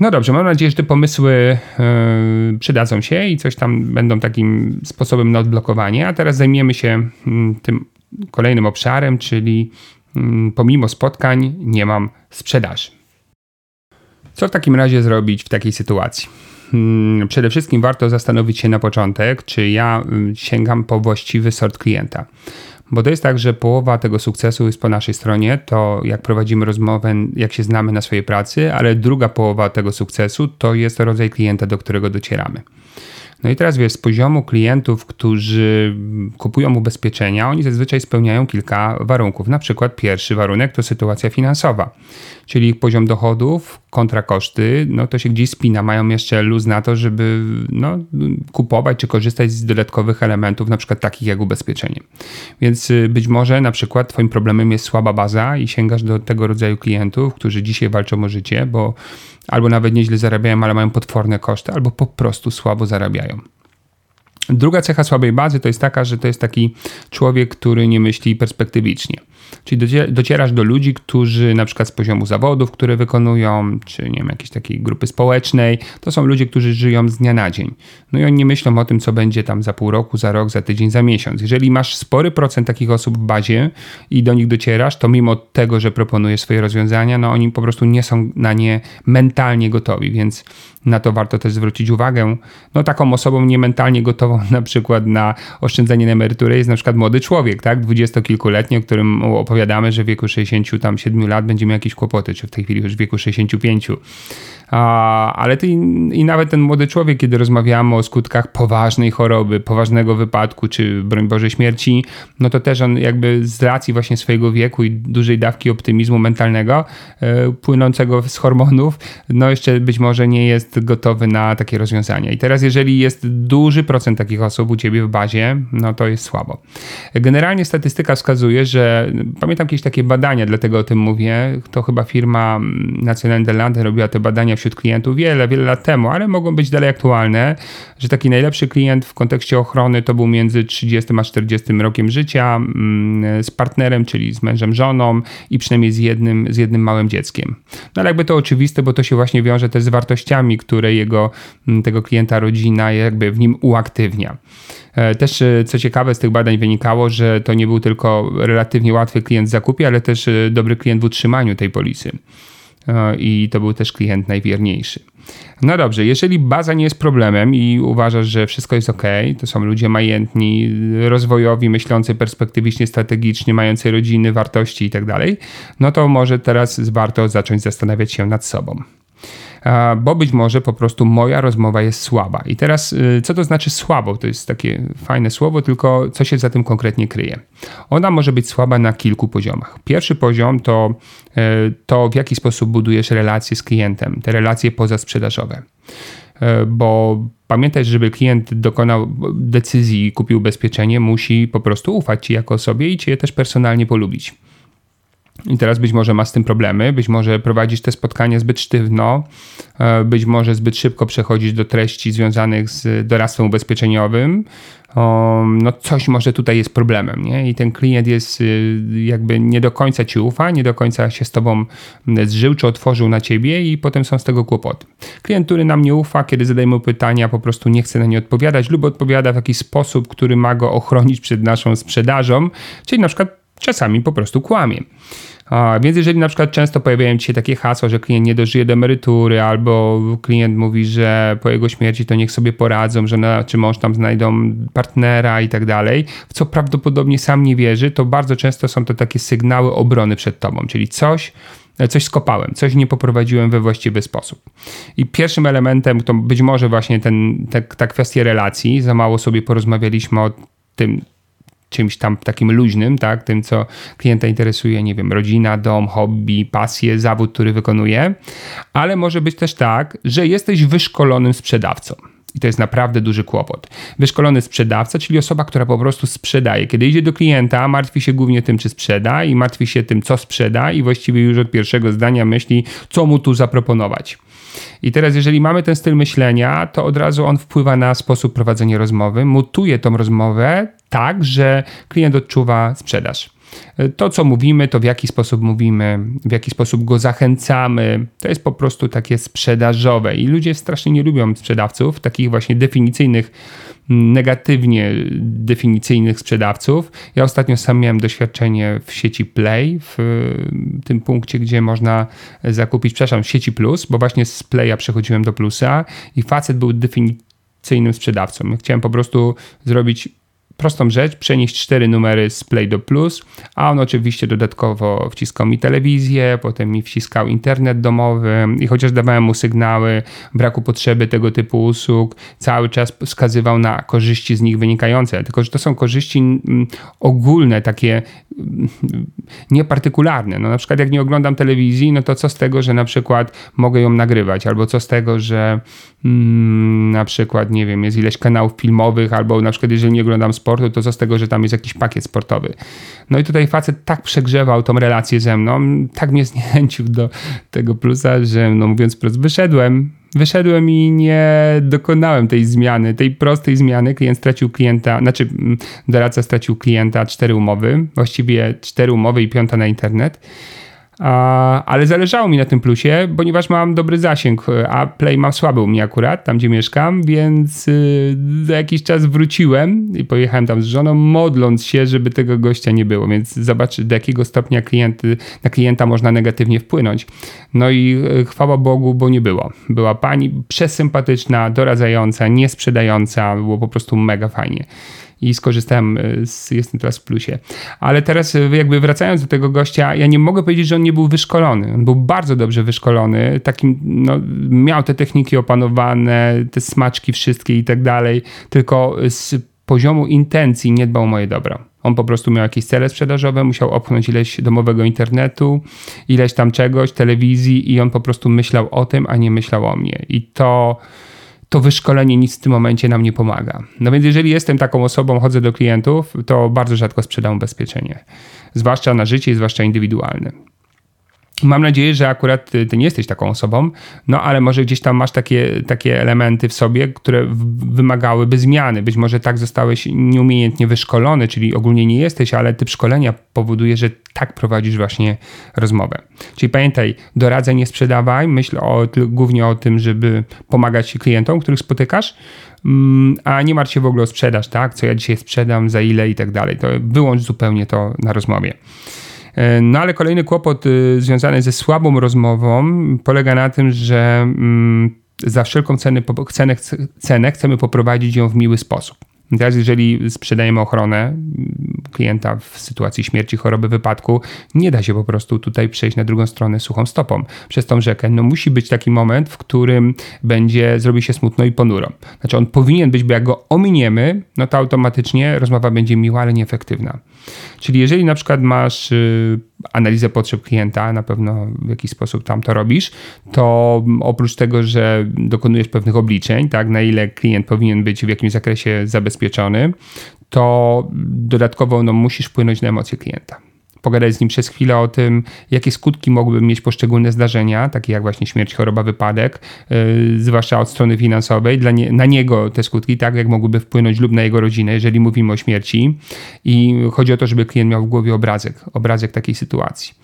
No dobrze, mam nadzieję, że te pomysły yy, przydadzą się i coś tam będą takim sposobem na odblokowanie. A teraz zajmiemy się yy, tym kolejnym obszarem, czyli mm, pomimo spotkań nie mam sprzedaży. Co w takim razie zrobić w takiej sytuacji? Hmm, przede wszystkim warto zastanowić się na początek, czy ja mm, sięgam po właściwy sort klienta. Bo to jest tak, że połowa tego sukcesu jest po naszej stronie, to jak prowadzimy rozmowę, jak się znamy na swojej pracy, ale druga połowa tego sukcesu to jest rodzaj klienta, do którego docieramy. No i teraz wiesz, z poziomu klientów, którzy kupują ubezpieczenia, oni zazwyczaj spełniają kilka warunków. Na przykład pierwszy warunek to sytuacja finansowa, czyli ich poziom dochodów kontra koszty, no to się gdzieś spina. Mają jeszcze luz na to, żeby no, kupować czy korzystać z dodatkowych elementów, na przykład takich jak ubezpieczenie. Więc y, być może na przykład twoim problemem jest słaba baza i sięgasz do tego rodzaju klientów, którzy dzisiaj walczą o życie, bo albo nawet nieźle zarabiają, ale mają potworne koszty, albo po prostu słabo zarabiają. Druga cecha słabej bazy to jest taka, że to jest taki człowiek, który nie myśli perspektywicznie. Czyli docierasz do ludzi, którzy na przykład z poziomu zawodów, które wykonują, czy nie wiem, jakiejś takiej grupy społecznej, to są ludzie, którzy żyją z dnia na dzień. No i oni nie myślą o tym, co będzie tam za pół roku, za rok, za tydzień, za miesiąc. Jeżeli masz spory procent takich osób w bazie i do nich docierasz, to mimo tego, że proponujesz swoje rozwiązania, no oni po prostu nie są na nie mentalnie gotowi, więc na to warto też zwrócić uwagę. No taką osobą niementalnie gotową [LAUGHS] na przykład na oszczędzanie na emeryturę jest na przykład młody człowiek, tak, dwudziestokilkuletni, o którym opowiadamy, że w wieku 67 lat będziemy jakieś kłopoty, czy w tej chwili już w wieku 65. Ale ty, i nawet ten młody człowiek, kiedy rozmawiamy o skutkach poważnej choroby, poważnego wypadku, czy broń Boże śmierci, no to też on jakby z racji właśnie swojego wieku i dużej dawki optymizmu mentalnego e, płynącego z hormonów, no jeszcze być może nie jest gotowy na takie rozwiązania. I teraz jeżeli jest duży procent takich osób u ciebie w bazie, no to jest słabo. Generalnie statystyka wskazuje, że pamiętam jakieś takie badania, dlatego o tym mówię, to chyba firma National Lande robiła te badania wśród klientów wiele, wiele lat temu, ale mogą być dalej aktualne, że taki najlepszy klient w kontekście ochrony to był między 30 a 40 rokiem życia mm, z partnerem, czyli z mężem, żoną i przynajmniej z jednym, z jednym małym dzieckiem. No ale jakby to oczywiste, bo to się właśnie wiąże też z wartościami, które jego, mm, tego klienta rodzina jakby w nim uaktywnia. E, też e, co ciekawe z tych badań wynikało, że to nie był tylko relatywnie łatwy klient w zakupie, ale też e, dobry klient w utrzymaniu tej polisy. I to był też klient najwierniejszy. No dobrze, jeżeli baza nie jest problemem i uważasz, że wszystko jest ok, to są ludzie majętni, rozwojowi, myślący perspektywicznie, strategicznie, mający rodziny, wartości i tak no to może teraz warto zacząć zastanawiać się nad sobą bo być może po prostu moja rozmowa jest słaba. I teraz, y, co to znaczy słabo? To jest takie fajne słowo, tylko co się za tym konkretnie kryje. Ona może być słaba na kilku poziomach. Pierwszy poziom to y, to, w jaki sposób budujesz relacje z klientem, te relacje pozasprzedażowe. Y, bo pamiętaj, żeby klient dokonał decyzji i kupił ubezpieczenie, musi po prostu ufać ci jako osobie i cię też personalnie polubić. I teraz być może ma z tym problemy, być może prowadzić te spotkania zbyt sztywno, e, być może zbyt szybko przechodzić do treści związanych z doradztwem ubezpieczeniowym. No coś może tutaj jest problemem, nie? I ten klient jest y, jakby nie do końca ci ufa, nie do końca się z tobą zżył czy otworzył na ciebie i potem są z tego kłopoty. Klient, który nam nie ufa, kiedy zadajemy pytania, po prostu nie chce na nie odpowiadać lub odpowiada w jakiś sposób, który ma go ochronić przed naszą sprzedażą, czyli na przykład czasami po prostu kłamie. A, więc jeżeli na przykład często pojawiają się takie hasła, że klient nie dożyje do emerytury, albo klient mówi, że po jego śmierci to niech sobie poradzą, że na, czy mąż tam znajdą partnera i tak dalej, w co prawdopodobnie sam nie wierzy, to bardzo często są to takie sygnały obrony przed tobą, czyli coś, coś skopałem, coś nie poprowadziłem we właściwy sposób. I pierwszym elementem to być może właśnie ten, ta kwestia relacji, za mało sobie porozmawialiśmy o tym, czymś tam takim luźnym, tak, tym co klienta interesuje, nie wiem, rodzina, dom, hobby, pasję, zawód, który wykonuje, ale może być też tak, że jesteś wyszkolonym sprzedawcą. I to jest naprawdę duży kłopot. Wyszkolony sprzedawca, czyli osoba, która po prostu sprzedaje. Kiedy idzie do klienta, martwi się głównie tym, czy sprzeda, i martwi się tym, co sprzeda, i właściwie już od pierwszego zdania myśli, co mu tu zaproponować. I teraz, jeżeli mamy ten styl myślenia, to od razu on wpływa na sposób prowadzenia rozmowy, mutuje tą rozmowę tak, że klient odczuwa sprzedaż. To, co mówimy, to w jaki sposób mówimy, w jaki sposób go zachęcamy, to jest po prostu takie sprzedażowe. I ludzie strasznie nie lubią sprzedawców, takich właśnie definicyjnych, negatywnie definicyjnych sprzedawców. Ja ostatnio sam miałem doświadczenie w sieci Play, w tym punkcie, gdzie można zakupić, przepraszam, w sieci Plus, bo właśnie z Playa przechodziłem do Plusa i facet był definicyjnym sprzedawcą. Chciałem po prostu zrobić prostą rzecz, przenieść cztery numery z Play do Plus, a on oczywiście dodatkowo wciskał mi telewizję, potem mi wciskał internet domowy i chociaż dawałem mu sygnały braku potrzeby tego typu usług, cały czas wskazywał na korzyści z nich wynikające, tylko że to są korzyści mm, ogólne, takie mm, niepartykularne. No na przykład jak nie oglądam telewizji, no to co z tego, że na przykład mogę ją nagrywać, albo co z tego, że na przykład, nie wiem, jest ileś kanałów filmowych, albo na przykład jeżeli nie oglądam sportu, sportu, to co z tego, że tam jest jakiś pakiet sportowy. No i tutaj facet tak przegrzewał tą relację ze mną, tak mnie [LAUGHS] zniechęcił do tego plusa, że no mówiąc wprost, wyszedłem, wyszedłem i nie dokonałem tej zmiany, tej prostej zmiany. Klient stracił klienta, znaczy mm, doradca stracił klienta, cztery umowy, właściwie cztery umowy i piąta na internet ale zależało mi na tym plusie, ponieważ mam dobry zasięg, a Play mam słaby u mnie akurat, tam gdzie mieszkam, więc y, za jakiś czas wróciłem i pojechałem tam z żoną, modląc się, żeby tego gościa nie było, więc zobacz do jakiego stopnia klienty, na klienta można negatywnie wpłynąć. No i y, chwała Bogu, bo nie było. Była pani przesympatyczna, doradzająca, niesprzedająca, było po prostu mega fajnie i skorzystałem, e, z, jestem teraz w plusie. Ale teraz e, jakby wracając do tego gościa, ja nie mogę powiedzieć, że on nie był wyszkolony. On był bardzo dobrze wyszkolony, takim, no, miał te techniki opanowane, te smaczki wszystkie i tak dalej, tylko z poziomu intencji nie dbał o moje dobro. On po prostu miał jakieś cele sprzedażowe, musiał opchnąć ileś domowego internetu, ileś tam czegoś, telewizji i on po prostu myślał o tym, a nie myślał o mnie. I to to wyszkolenie nic w tym momencie nam nie pomaga. No więc jeżeli jestem taką osobą, chodzę do klientów, to bardzo rzadko sprzedam ubezpieczenie. Zwłaszcza na życie, zwłaszcza indywidualne. Mam nadzieję, że akurat ty, ty, nie jesteś taką osobą, no ale może gdzieś tam masz takie, takie elementy w sobie, które wymagałyby zmiany. Być może tak zostałeś nieumiejętnie wyszkolony, czyli ogólnie nie jesteś, ale typ szkolenia powoduje, że tak prowadzisz właśnie rozmowę. Czyli pamiętaj, doradzaj, nie sprzedawaj, myśl o, głównie o tym, żeby pomagać klientom, których spotykasz, mm, a nie martw się w ogóle o sprzedaż, tak? Co ja dzisiaj sprzedam, za ile i tak dalej. To wyłącz zupełnie to na rozmowie. E, no ale kolejny kłopot y, związany ze słabą rozmową polega na tym, że mm, za wszelką cenę, cenę, cenę chcemy poprowadzić ją w miły sposób. Teraz, jeżeli sprzedajemy ochronę klienta w sytuacji śmierci, choroby, wypadku, nie da się po prostu tutaj przejść na drugą stronę suchą stopą przez tą rzekę. No musi być taki moment, w którym będzie, zrobi się smutno i ponuro. Znaczy on powinien być, bo jak go ominiemy, no to automatycznie rozmowa będzie miła, ale nieefektywna. Czyli jeżeli na przykład masz y, analizę potrzeb klienta, na pewno w jakiś sposób tam to robisz, to oprócz tego, że dokonujesz pewnych obliczeń, tak, na ile klient powinien być w jakimś zakresie zabezpieczony, to dodatkowo no, musisz wpłynąć na emocje klienta pogadać z nim przez chwilę o tym, jakie skutki mogłyby mieć poszczególne zdarzenia, takie jak właśnie śmierć, choroba, wypadek, yy, zwłaszcza od strony finansowej, dla nie, na niego te skutki, tak jak mogłyby wpłynąć lub na jego rodzinę, jeżeli mówimy o śmierci. I chodzi o to, żeby klient miał w głowie obrazek, obrazek takiej sytuacji.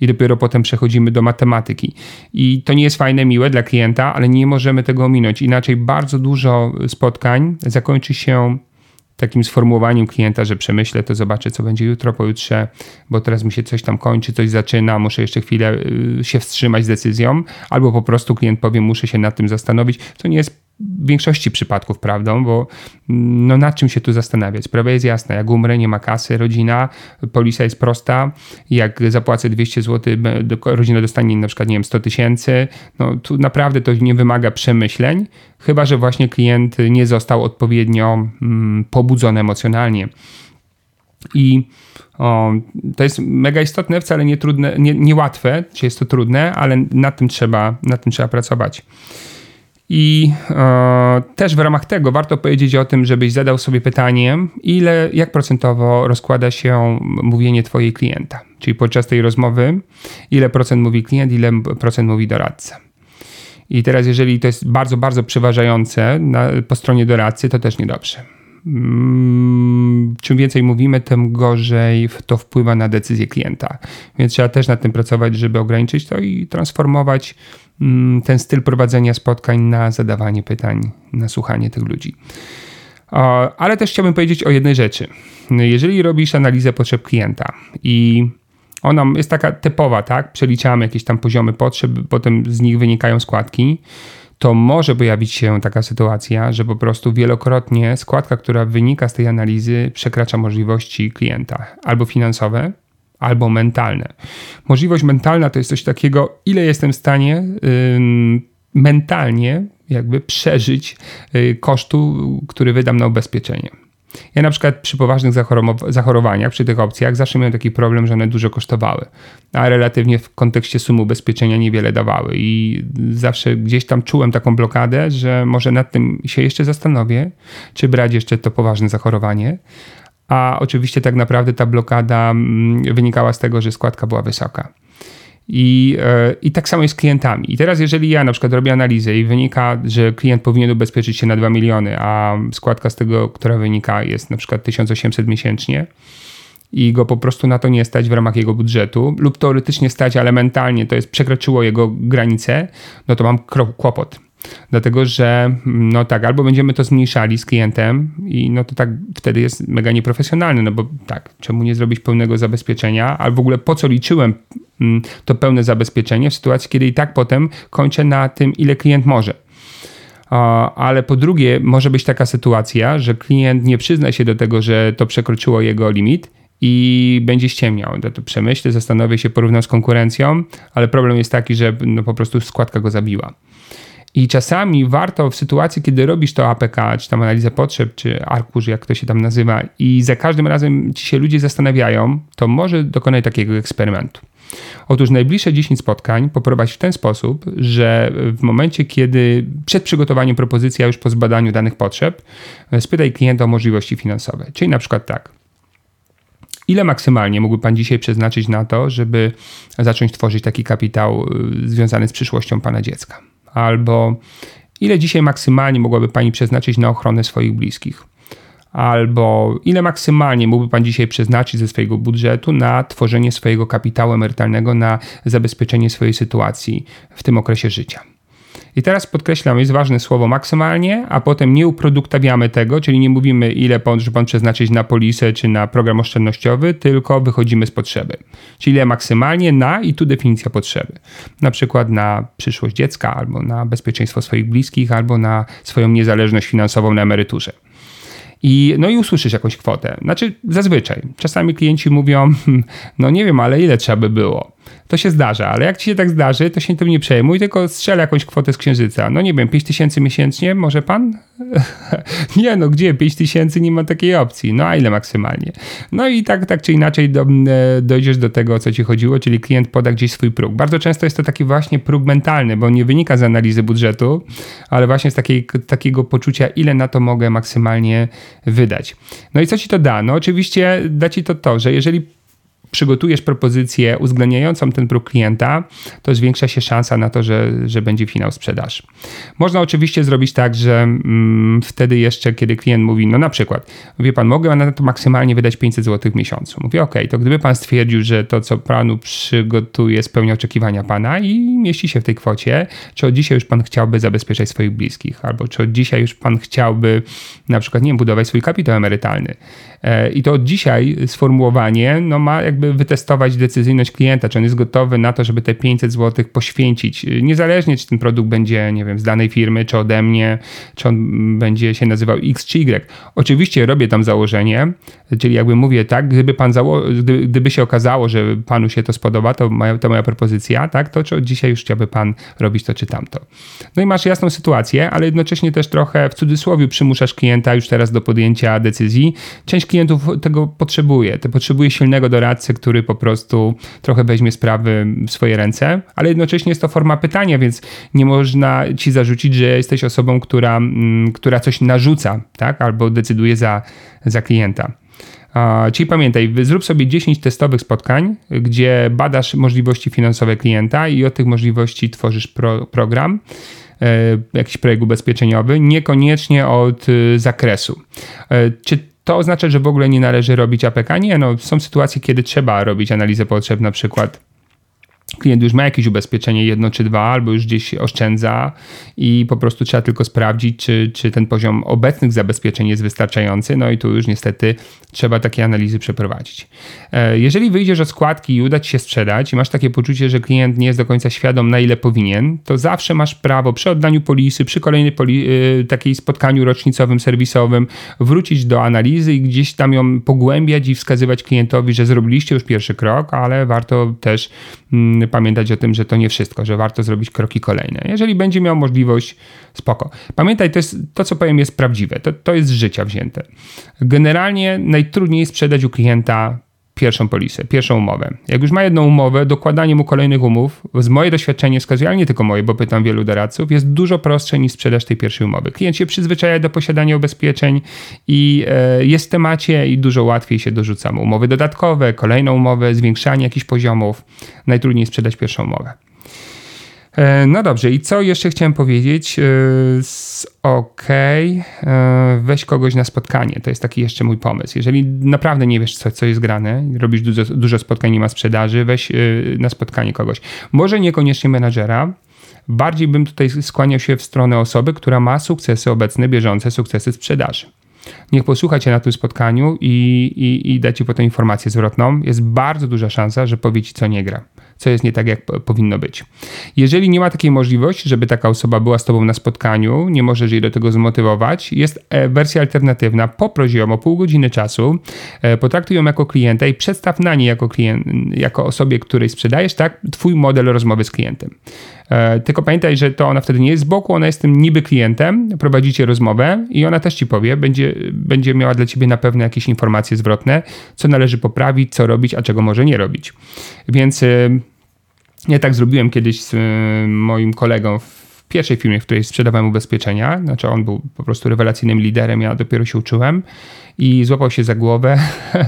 I dopiero potem przechodzimy do matematyki. I to nie jest fajne, miłe dla klienta, ale nie możemy tego ominąć. Inaczej bardzo dużo spotkań zakończy się takim sformułowaniem klienta, że przemyślę to, zobaczę, co będzie jutro, pojutrze, bo teraz mi się coś tam kończy, coś zaczyna, muszę jeszcze chwilę y, się wstrzymać z decyzją, albo po prostu klient powie, muszę się nad tym zastanowić, co nie jest w większości przypadków prawdą, bo mm, no nad czym się tu zastanawiać? Sprawa jest jasna. Jak umrę, nie ma kasy, rodzina, polisa jest prosta. Jak zapłacę 200 zł, rodzina dostanie na przykład, nie wiem, 100 tysięcy. No tu naprawdę to nie wymaga przemyśleń, chyba że właśnie klient nie został odpowiednio mm, pobudzony emocjonalnie. I o, to jest mega istotne, wcale nie trudne, nie, niełatwe, czy jest to trudne, ale nad tym trzeba, nad tym trzeba pracować. I e, też w ramach tego warto powiedzieć o tym, żebyś zadał sobie pytanie, ile, jak procentowo rozkłada się mówienie twojej klienta. Czyli podczas tej rozmowy, ile procent mówi klient, ile procent mówi doradca. I teraz, jeżeli to jest bardzo, bardzo przeważające na, po stronie doradcy, to też niedobrze. Mm, czym więcej mówimy, tym gorzej to wpływa na decyzję klienta. Więc trzeba też nad tym pracować, żeby ograniczyć to i transformować mm, ten styl prowadzenia spotkań na zadawanie pytań, na słuchanie tych ludzi. Ale też chciałbym powiedzieć o jednej rzeczy. Jeżeli robisz analizę potrzeb klienta i ona jest taka typowa, tak? Przeliczamy jakieś tam poziomy potrzeb, potem z nich wynikają składki to może pojawić się taka sytuacja, że po prostu wielokrotnie składka, która wynika z tej analizy, przekracza możliwości klienta albo finansowe, albo mentalne. Możliwość mentalna to jest coś takiego, ile jestem w stanie yy, mentalnie jakby przeżyć yy, kosztu, który wydam na ubezpieczenie. Ja na przykład przy poważnych zachorowaniach, przy tych opcjach, zawsze miałem taki problem, że one dużo kosztowały, a relatywnie w kontekście sumy ubezpieczenia niewiele dawały. I zawsze gdzieś tam czułem taką blokadę, że może nad tym się jeszcze zastanowię, czy brać jeszcze to poważne zachorowanie. A oczywiście tak naprawdę ta blokada mm, wynikała z tego, że składka była wysoka. I, e, I tak samo jest z klientami. I teraz, jeżeli ja na przykład robię analizę i wynika, że klient powinien ubezpieczyć się na 2 miliony, a składka z tego, która wynika, jest na przykład 1800 miesięcznie i go po prostu na to nie stać w ramach jego budżetu, lub teoretycznie stać, ale mentalnie to jest przekroczyło jego granice, no to mam kłopot. Dlatego, że no tak, albo będziemy to zmniejszali z klientem i no to tak wtedy jest mega nieprofesjonalne, no bo tak, czemu nie zrobić pełnego zabezpieczenia, albo w ogóle po co liczyłem mm, to pełne zabezpieczenie w sytuacji, kiedy i tak potem kończę na tym, ile klient może. Ale po drugie, może być taka sytuacja, że klient nie przyzna się do tego, że to przekroczyło jego limit i będzie ściemniał. To, to przemyślę, zastanowię się, porównam z konkurencją, ale problem jest taki, że no po prostu składka go zabiła. I czasami warto w sytuacji, kiedy robisz to APK, czy tam analizę potrzeb, czy arkusz, jak to się tam nazywa, i za każdym razem ci się ludzie zastanawiają, to może dokonać takiego eksperymentu. Otóż najbliższe 10 spotkań poprowadź w ten sposób, że w momencie, kiedy przed przygotowaniem propozycji, a już po zbadaniu danych potrzeb, spytaj klienta o możliwości finansowe. Czyli na przykład tak. Ile maksymalnie mógłby Pan dzisiaj przeznaczyć na to, żeby zacząć tworzyć taki kapitał y, związany z przyszłością Pana dziecka? Albo ile dzisiaj maksymalnie mogłaby Pani przeznaczyć na ochronę swoich bliskich? Albo ile maksymalnie mógłby Pan dzisiaj przeznaczyć ze swojego budżetu na tworzenie swojego kapitału emerytalnego, na zabezpieczenie swojej sytuacji w tym okresie życia? I teraz podkreślam, jest ważne słowo maksymalnie, a potem nie uproduktawiamy tego, czyli nie mówimy, ile że pan przeznaczyć na polisę czy na program oszczędnościowy, tylko wychodzimy z potrzeby. Czyli ile maksymalnie na i tu definicja potrzeby. Na przykład na przyszłość dziecka, albo na bezpieczeństwo swoich bliskich, albo na swoją niezależność finansową na emeryturze. I, no i usłyszysz jakąś kwotę. Znaczy, zazwyczaj. Czasami klienci mówią, [LAUGHS] no nie wiem, ale ile trzeba by było. To się zdarza, ale jak ci się tak zdarzy, to się tym nie przejmuj, tylko strzel jakąś kwotę z księżyca. No nie wiem, 5 tysięcy miesięcznie, może pan? [LAUGHS] nie, no gdzie? 5 tysięcy nie ma takiej opcji. No a ile maksymalnie? No i tak, tak czy inaczej do, e, dojdziesz do tego, o co ci chodziło, czyli klient poda gdzieś swój próg. Bardzo często jest to taki właśnie próg mentalny, bo nie wynika z analizy budżetu, ale właśnie z takiej, takiego poczucia, ile na to mogę maksymalnie wydać. No i co ci to da? No oczywiście da ci to to, że jeżeli przygotujesz propozycję uwzględniającą ten próg klienta, to zwiększa się szansa na to, że, że będzie finał sprzedaży. Można oczywiście zrobić tak, że mm, wtedy jeszcze, kiedy klient mówi, no na przykład, wie pan, mogę na to maksymalnie wydać 500 zł w miesiącu. Mówię, ok, to gdyby pan stwierdził, że to, co panu przygotuje, spełnia oczekiwania pana i mieści się w tej kwocie, czy od dzisiaj już pan chciałby zabezpieczać swoich bliskich, albo czy od dzisiaj już pan chciałby na przykład, nie wiem, budować swój kapitał emerytalny. E, I to od dzisiaj sformułowanie no, ma jakby wytestować decyzyjność klienta, czy on jest gotowy na to, żeby te 500 zł poświęcić, niezależnie czy ten produkt będzie, nie wiem, z danej firmy, czy ode mnie, czy on będzie się nazywał X czy Y. Oczywiście robię tam założenie, czyli jakby mówię tak, gdyby pan zało- gdyby, się okazało, że panu się to spodoba, to moja, to moja propozycja, tak, to czy dzisiaj już chciałby pan robić to czy tamto. No i masz jasną sytuację, ale jednocześnie też trochę w cudzysłowie przymuszasz klienta już teraz do podjęcia decyzji. Część klientów tego potrzebuje. To potrzebuje silnego doradcy, który po prostu trochę weźmie sprawy w swoje ręce, ale jednocześnie jest to forma pytania, więc nie można ci zarzucić, że jesteś osobą, która, mm, która coś narzuca, tak? albo decyduje za, za klienta. Czyli pamiętaj, zrób sobie 10 testowych spotkań, gdzie badasz możliwości finansowe klienta i od tych możliwości tworzysz pro, program e, jakiś projekt ubezpieczeniowy, niekoniecznie od e, zakresu. E, czy to oznacza, że w ogóle nie należy robić APK? Nie, no, są sytuacje, kiedy trzeba robić analizę potrzeb, na przykład klient już ma jakieś ubezpieczenie, jedno czy dwa, albo już gdzieś oszczędza i po prostu trzeba tylko sprawdzić, czy, czy ten poziom obecnych zabezpieczeń jest wystarczający. No i tu już niestety trzeba takie analizy przeprowadzić. E, jeżeli wyjdziesz od składki i uda ci się sprzedać i masz takie poczucie, że klient nie jest do końca świadom, na ile powinien, to zawsze masz prawo przy oddaniu polisy, przy kolejnej poli e, takiej spotkaniu rocznicowym, serwisowym, wrócić do analizy i gdzieś tam ją pogłębiać i wskazywać klientowi, że zrobiliście już pierwszy krok, ale warto też mm, pamiętać o tym, że to nie wszystko, że warto zrobić kroki kolejne. Jeżeli będzie miał możliwość, spoko. Pamiętaj, to, jest, to co powiem jest prawdziwe, to, to jest z życia wzięte. Generalnie najtrudniej sprzedać u klienta pierwszą polisę, pierwszą umowę. Jak już ma jedną umowę, dokładanie mu kolejnych umów, z moje doświadczenie wskazuje, ale nie tylko moje, bo pytam wielu doradców, jest dużo prostsze niż sprzedaż tej pierwszej umowy. Klient się przyzwyczaja do posiadania ubezpieczeń i e, jest w temacie i dużo łatwiej się dorzuca mu umowy dodatkowe, kolejną umowę, zwiększanie jakichś poziomów. Najtrudniej sprzedać pierwszą umowę. E, no dobrze, i co jeszcze chciałem powiedzieć? E, ok, e, weź kogoś na spotkanie. To jest taki jeszcze mój pomysł. Jeżeli naprawdę nie wiesz, co, co jest grane, robisz dużo, dużo spotkań, nie ma sprzedaży, weź na spotkanie kogoś. Może niekoniecznie menadżera, bardziej bym tutaj skłaniał się w stronę osoby, która ma sukcesy obecne, bieżące sukcesy sprzedaży. Niech posłucha Cię na tym spotkaniu i, i, i da Ci potem informację zwrotną. Jest bardzo duża szansa, że powie Ci, co nie gra co jest nie tak, jak powinno być. Jeżeli nie ma takiej możliwości, żeby taka osoba była z Tobą na spotkaniu, nie możesz jej do tego zmotywować, jest e, wersja alternatywna. Poproś ją o pół godziny czasu, e, potraktuj ją jako klienta i przedstaw na niej jako, klient, jako osobie, której sprzedajesz, tak, Twój model rozmowy z klientem. E, tylko pamiętaj, że to ona wtedy nie jest z boku, ona jest tym niby klientem, prowadzicie rozmowę i ona też ci powie, będzie, będzie miała dla ciebie na pewno jakieś informacje zwrotne, co należy poprawić, co robić, a czego może nie robić. Więc ja tak zrobiłem kiedyś z e, moim kolegą w pierwszej firmie, w której sprzedawałem ubezpieczenia. Znaczy, on był po prostu rewelacyjnym liderem, ja dopiero się uczyłem i złapał się za głowę.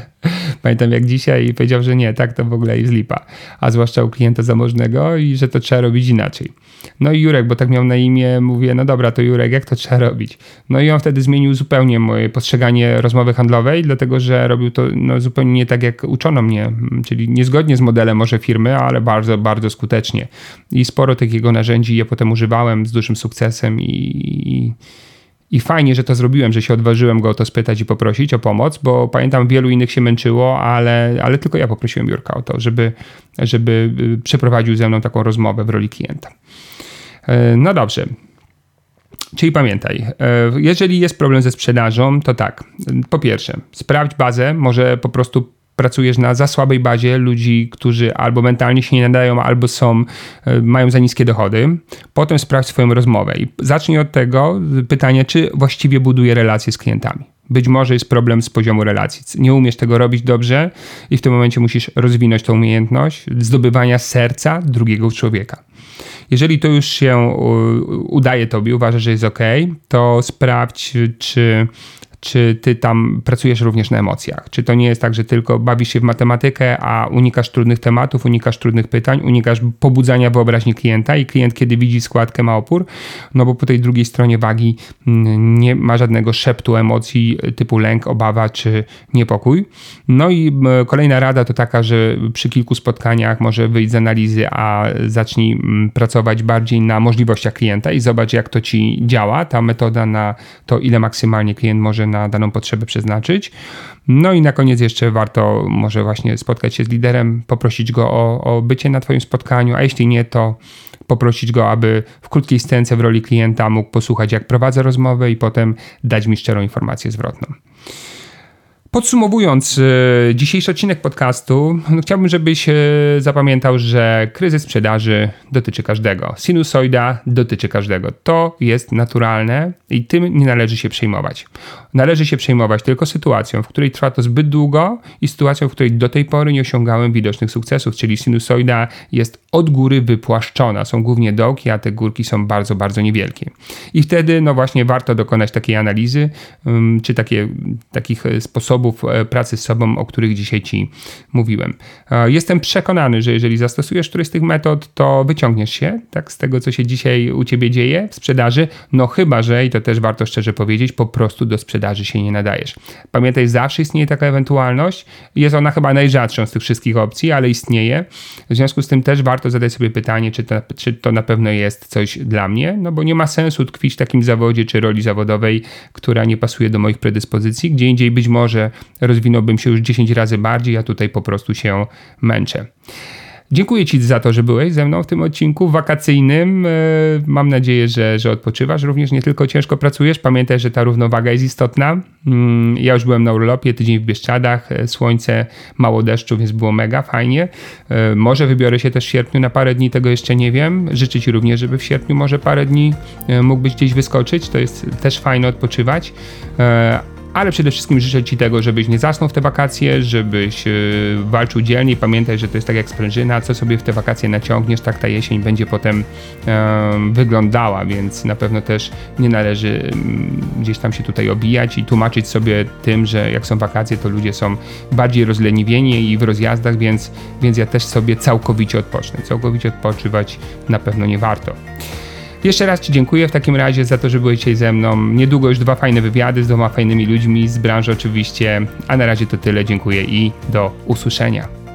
[LAUGHS] Pamiętam jak dzisiaj powiedział, że nie, tak to w ogóle jest lipa. A zwłaszcza u klienta zamożnego i że to trzeba robić inaczej. No i Jurek, bo tak miał na imię, mówię, no dobra, to Jurek, jak to trzeba robić? No i on wtedy zmienił zupełnie moje postrzeganie rozmowy handlowej, dlatego że robił to no, zupełnie nie tak, jak uczono mnie, czyli niezgodnie z modelem może firmy, ale bardzo, bardzo skutecznie. I sporo takiego narzędzi ja potem używałem z dużym sukcesem i, i i fajnie, że to zrobiłem, że się odważyłem go o to spytać i poprosić o pomoc, bo pamiętam, wielu innych się męczyło, ale, ale tylko ja poprosiłem Jurka o to, żeby, żeby y, przeprowadził ze mną taką rozmowę w roli klienta. E, no dobrze. Czyli pamiętaj, e, jeżeli jest problem ze sprzedażą, to tak. Po pierwsze, sprawdź bazę, może po prostu pracujesz na za słabej bazie ludzi, którzy albo mentalnie się nie nadają, albo są, e, mają za niskie dochody. Potem sprawdź swoją rozmowę i zacznij od tego pytania, czy właściwie buduje relacje z klientami. Być może jest problem z poziomu relacji. Nie umiesz tego robić dobrze i w tym momencie musisz rozwinąć tą umiejętność zdobywania serca drugiego człowieka. Jeżeli to już się udaje tobie, uważasz, że jest ok, to sprawdź, czy czy ty tam pracujesz również na emocjach? Czy to nie jest tak, że tylko bawisz się w matematykę, a unikasz trudnych tematów, unikasz trudnych pytań, unikasz pobudzania wyobraźni klienta i klient, kiedy widzi składkę, ma opór? No bo po tej drugiej stronie wagi mm, nie ma żadnego szeptu emocji typu lęk, obawa czy niepokój. No i kolejna rada to taka, że przy kilku spotkaniach może wyjść z analizy, a zacznij pracować bardziej na możliwościach klienta i zobacz, jak to ci działa. Ta metoda na to, ile maksymalnie klient może na daną potrzebę przeznaczyć. No i na koniec jeszcze warto może właśnie spotkać się z liderem, poprosić go o, o bycie na Twoim spotkaniu, a jeśli nie, to poprosić go, aby w krótkiej scence w roli klienta mógł posłuchać, jak prowadzę rozmowę i potem dać mi szczerą informację zwrotną. Podsumowując e, dzisiejszy odcinek podcastu, no chciałbym, żebyś e, zapamiętał, że kryzys sprzedaży dotyczy każdego. Sinusoida dotyczy każdego. To jest naturalne i tym nie należy się przejmować. Należy się przejmować tylko sytuacją, w której trwa to zbyt długo i sytuacją, w której do tej pory nie osiągałem widocznych sukcesów, czyli sinusoida jest od góry wypłaszczona. Są głównie dołki, a te górki są bardzo, bardzo niewielkie. I wtedy, no właśnie, warto dokonać takiej analizy, czy takie, takich e, sposobów e, pracy z sobą, o których dzisiaj Ci mówiłem. E, jestem przekonany, że jeżeli zastosujesz któryś z tych metod, to wyciągniesz się tak, z tego, co się dzisiaj u Ciebie dzieje w sprzedaży, no chyba, że, i to też warto szczerze powiedzieć, po prostu do sprzedaży się nie nadajesz. Pamiętaj, zawsze istnieje taka ewentualność. Jest ona chyba najrzadszą z tych wszystkich opcji, ale istnieje. W związku z tym też warto zadać sobie pytanie, czy to, czy to na pewno jest coś dla mnie, no bo nie ma sensu tkwić w takim zawodzie czy roli zawodowej, która nie pasuje do moich predyspozycji. Gdzie indziej być może rozwinąłbym się już 10 razy bardziej, a tutaj po prostu się męczę. Dziękuję Ci za to, że byłeś ze mną w tym odcinku wakacyjnym. E, mam nadzieję, że, że odpoczywasz. Również nie tylko ciężko pracujesz. Pamiętaj, że ta równowaga jest istotna. Mm, ja już byłem na urlopie, tydzień w Bieszczadach, e, słońce, mało deszczu, więc było mega fajnie. E, może wybiorę się też w sierpniu na parę dni, tego jeszcze nie wiem. Życzę Ci również, żeby w sierpniu może parę dni mógłbyś gdzieś wyskoczyć. To jest też fajne odpoczywać ale przede wszystkim życzę Ci tego, żebyś nie zasnął w te wakacje, żebyś yy, walczył dzielnie. Pamiętaj, że to jest tak jak sprężyna, co sobie w te wakacje naciągniesz, tak ta jesień będzie potem wyglądała, więc na pewno też nie należy yy, gdzieś tam się tutaj obijać i tłumaczyć sobie tym, że jak są wakacje, to ludzie są bardziej rozleniwieni i w rozjazdach, więc, więc ja też sobie całkowicie odpocznę. Całkowicie odpoczywać na pewno nie warto. Jeszcze raz Ci dziękuję w takim razie za to, że byłeś dzisiaj ze mną. Niedługo już dwa fajne wywiady z dwoma fajnymi ludźmi z branży oczywiście. A na razie to tyle. Dziękuję i do usłyszenia.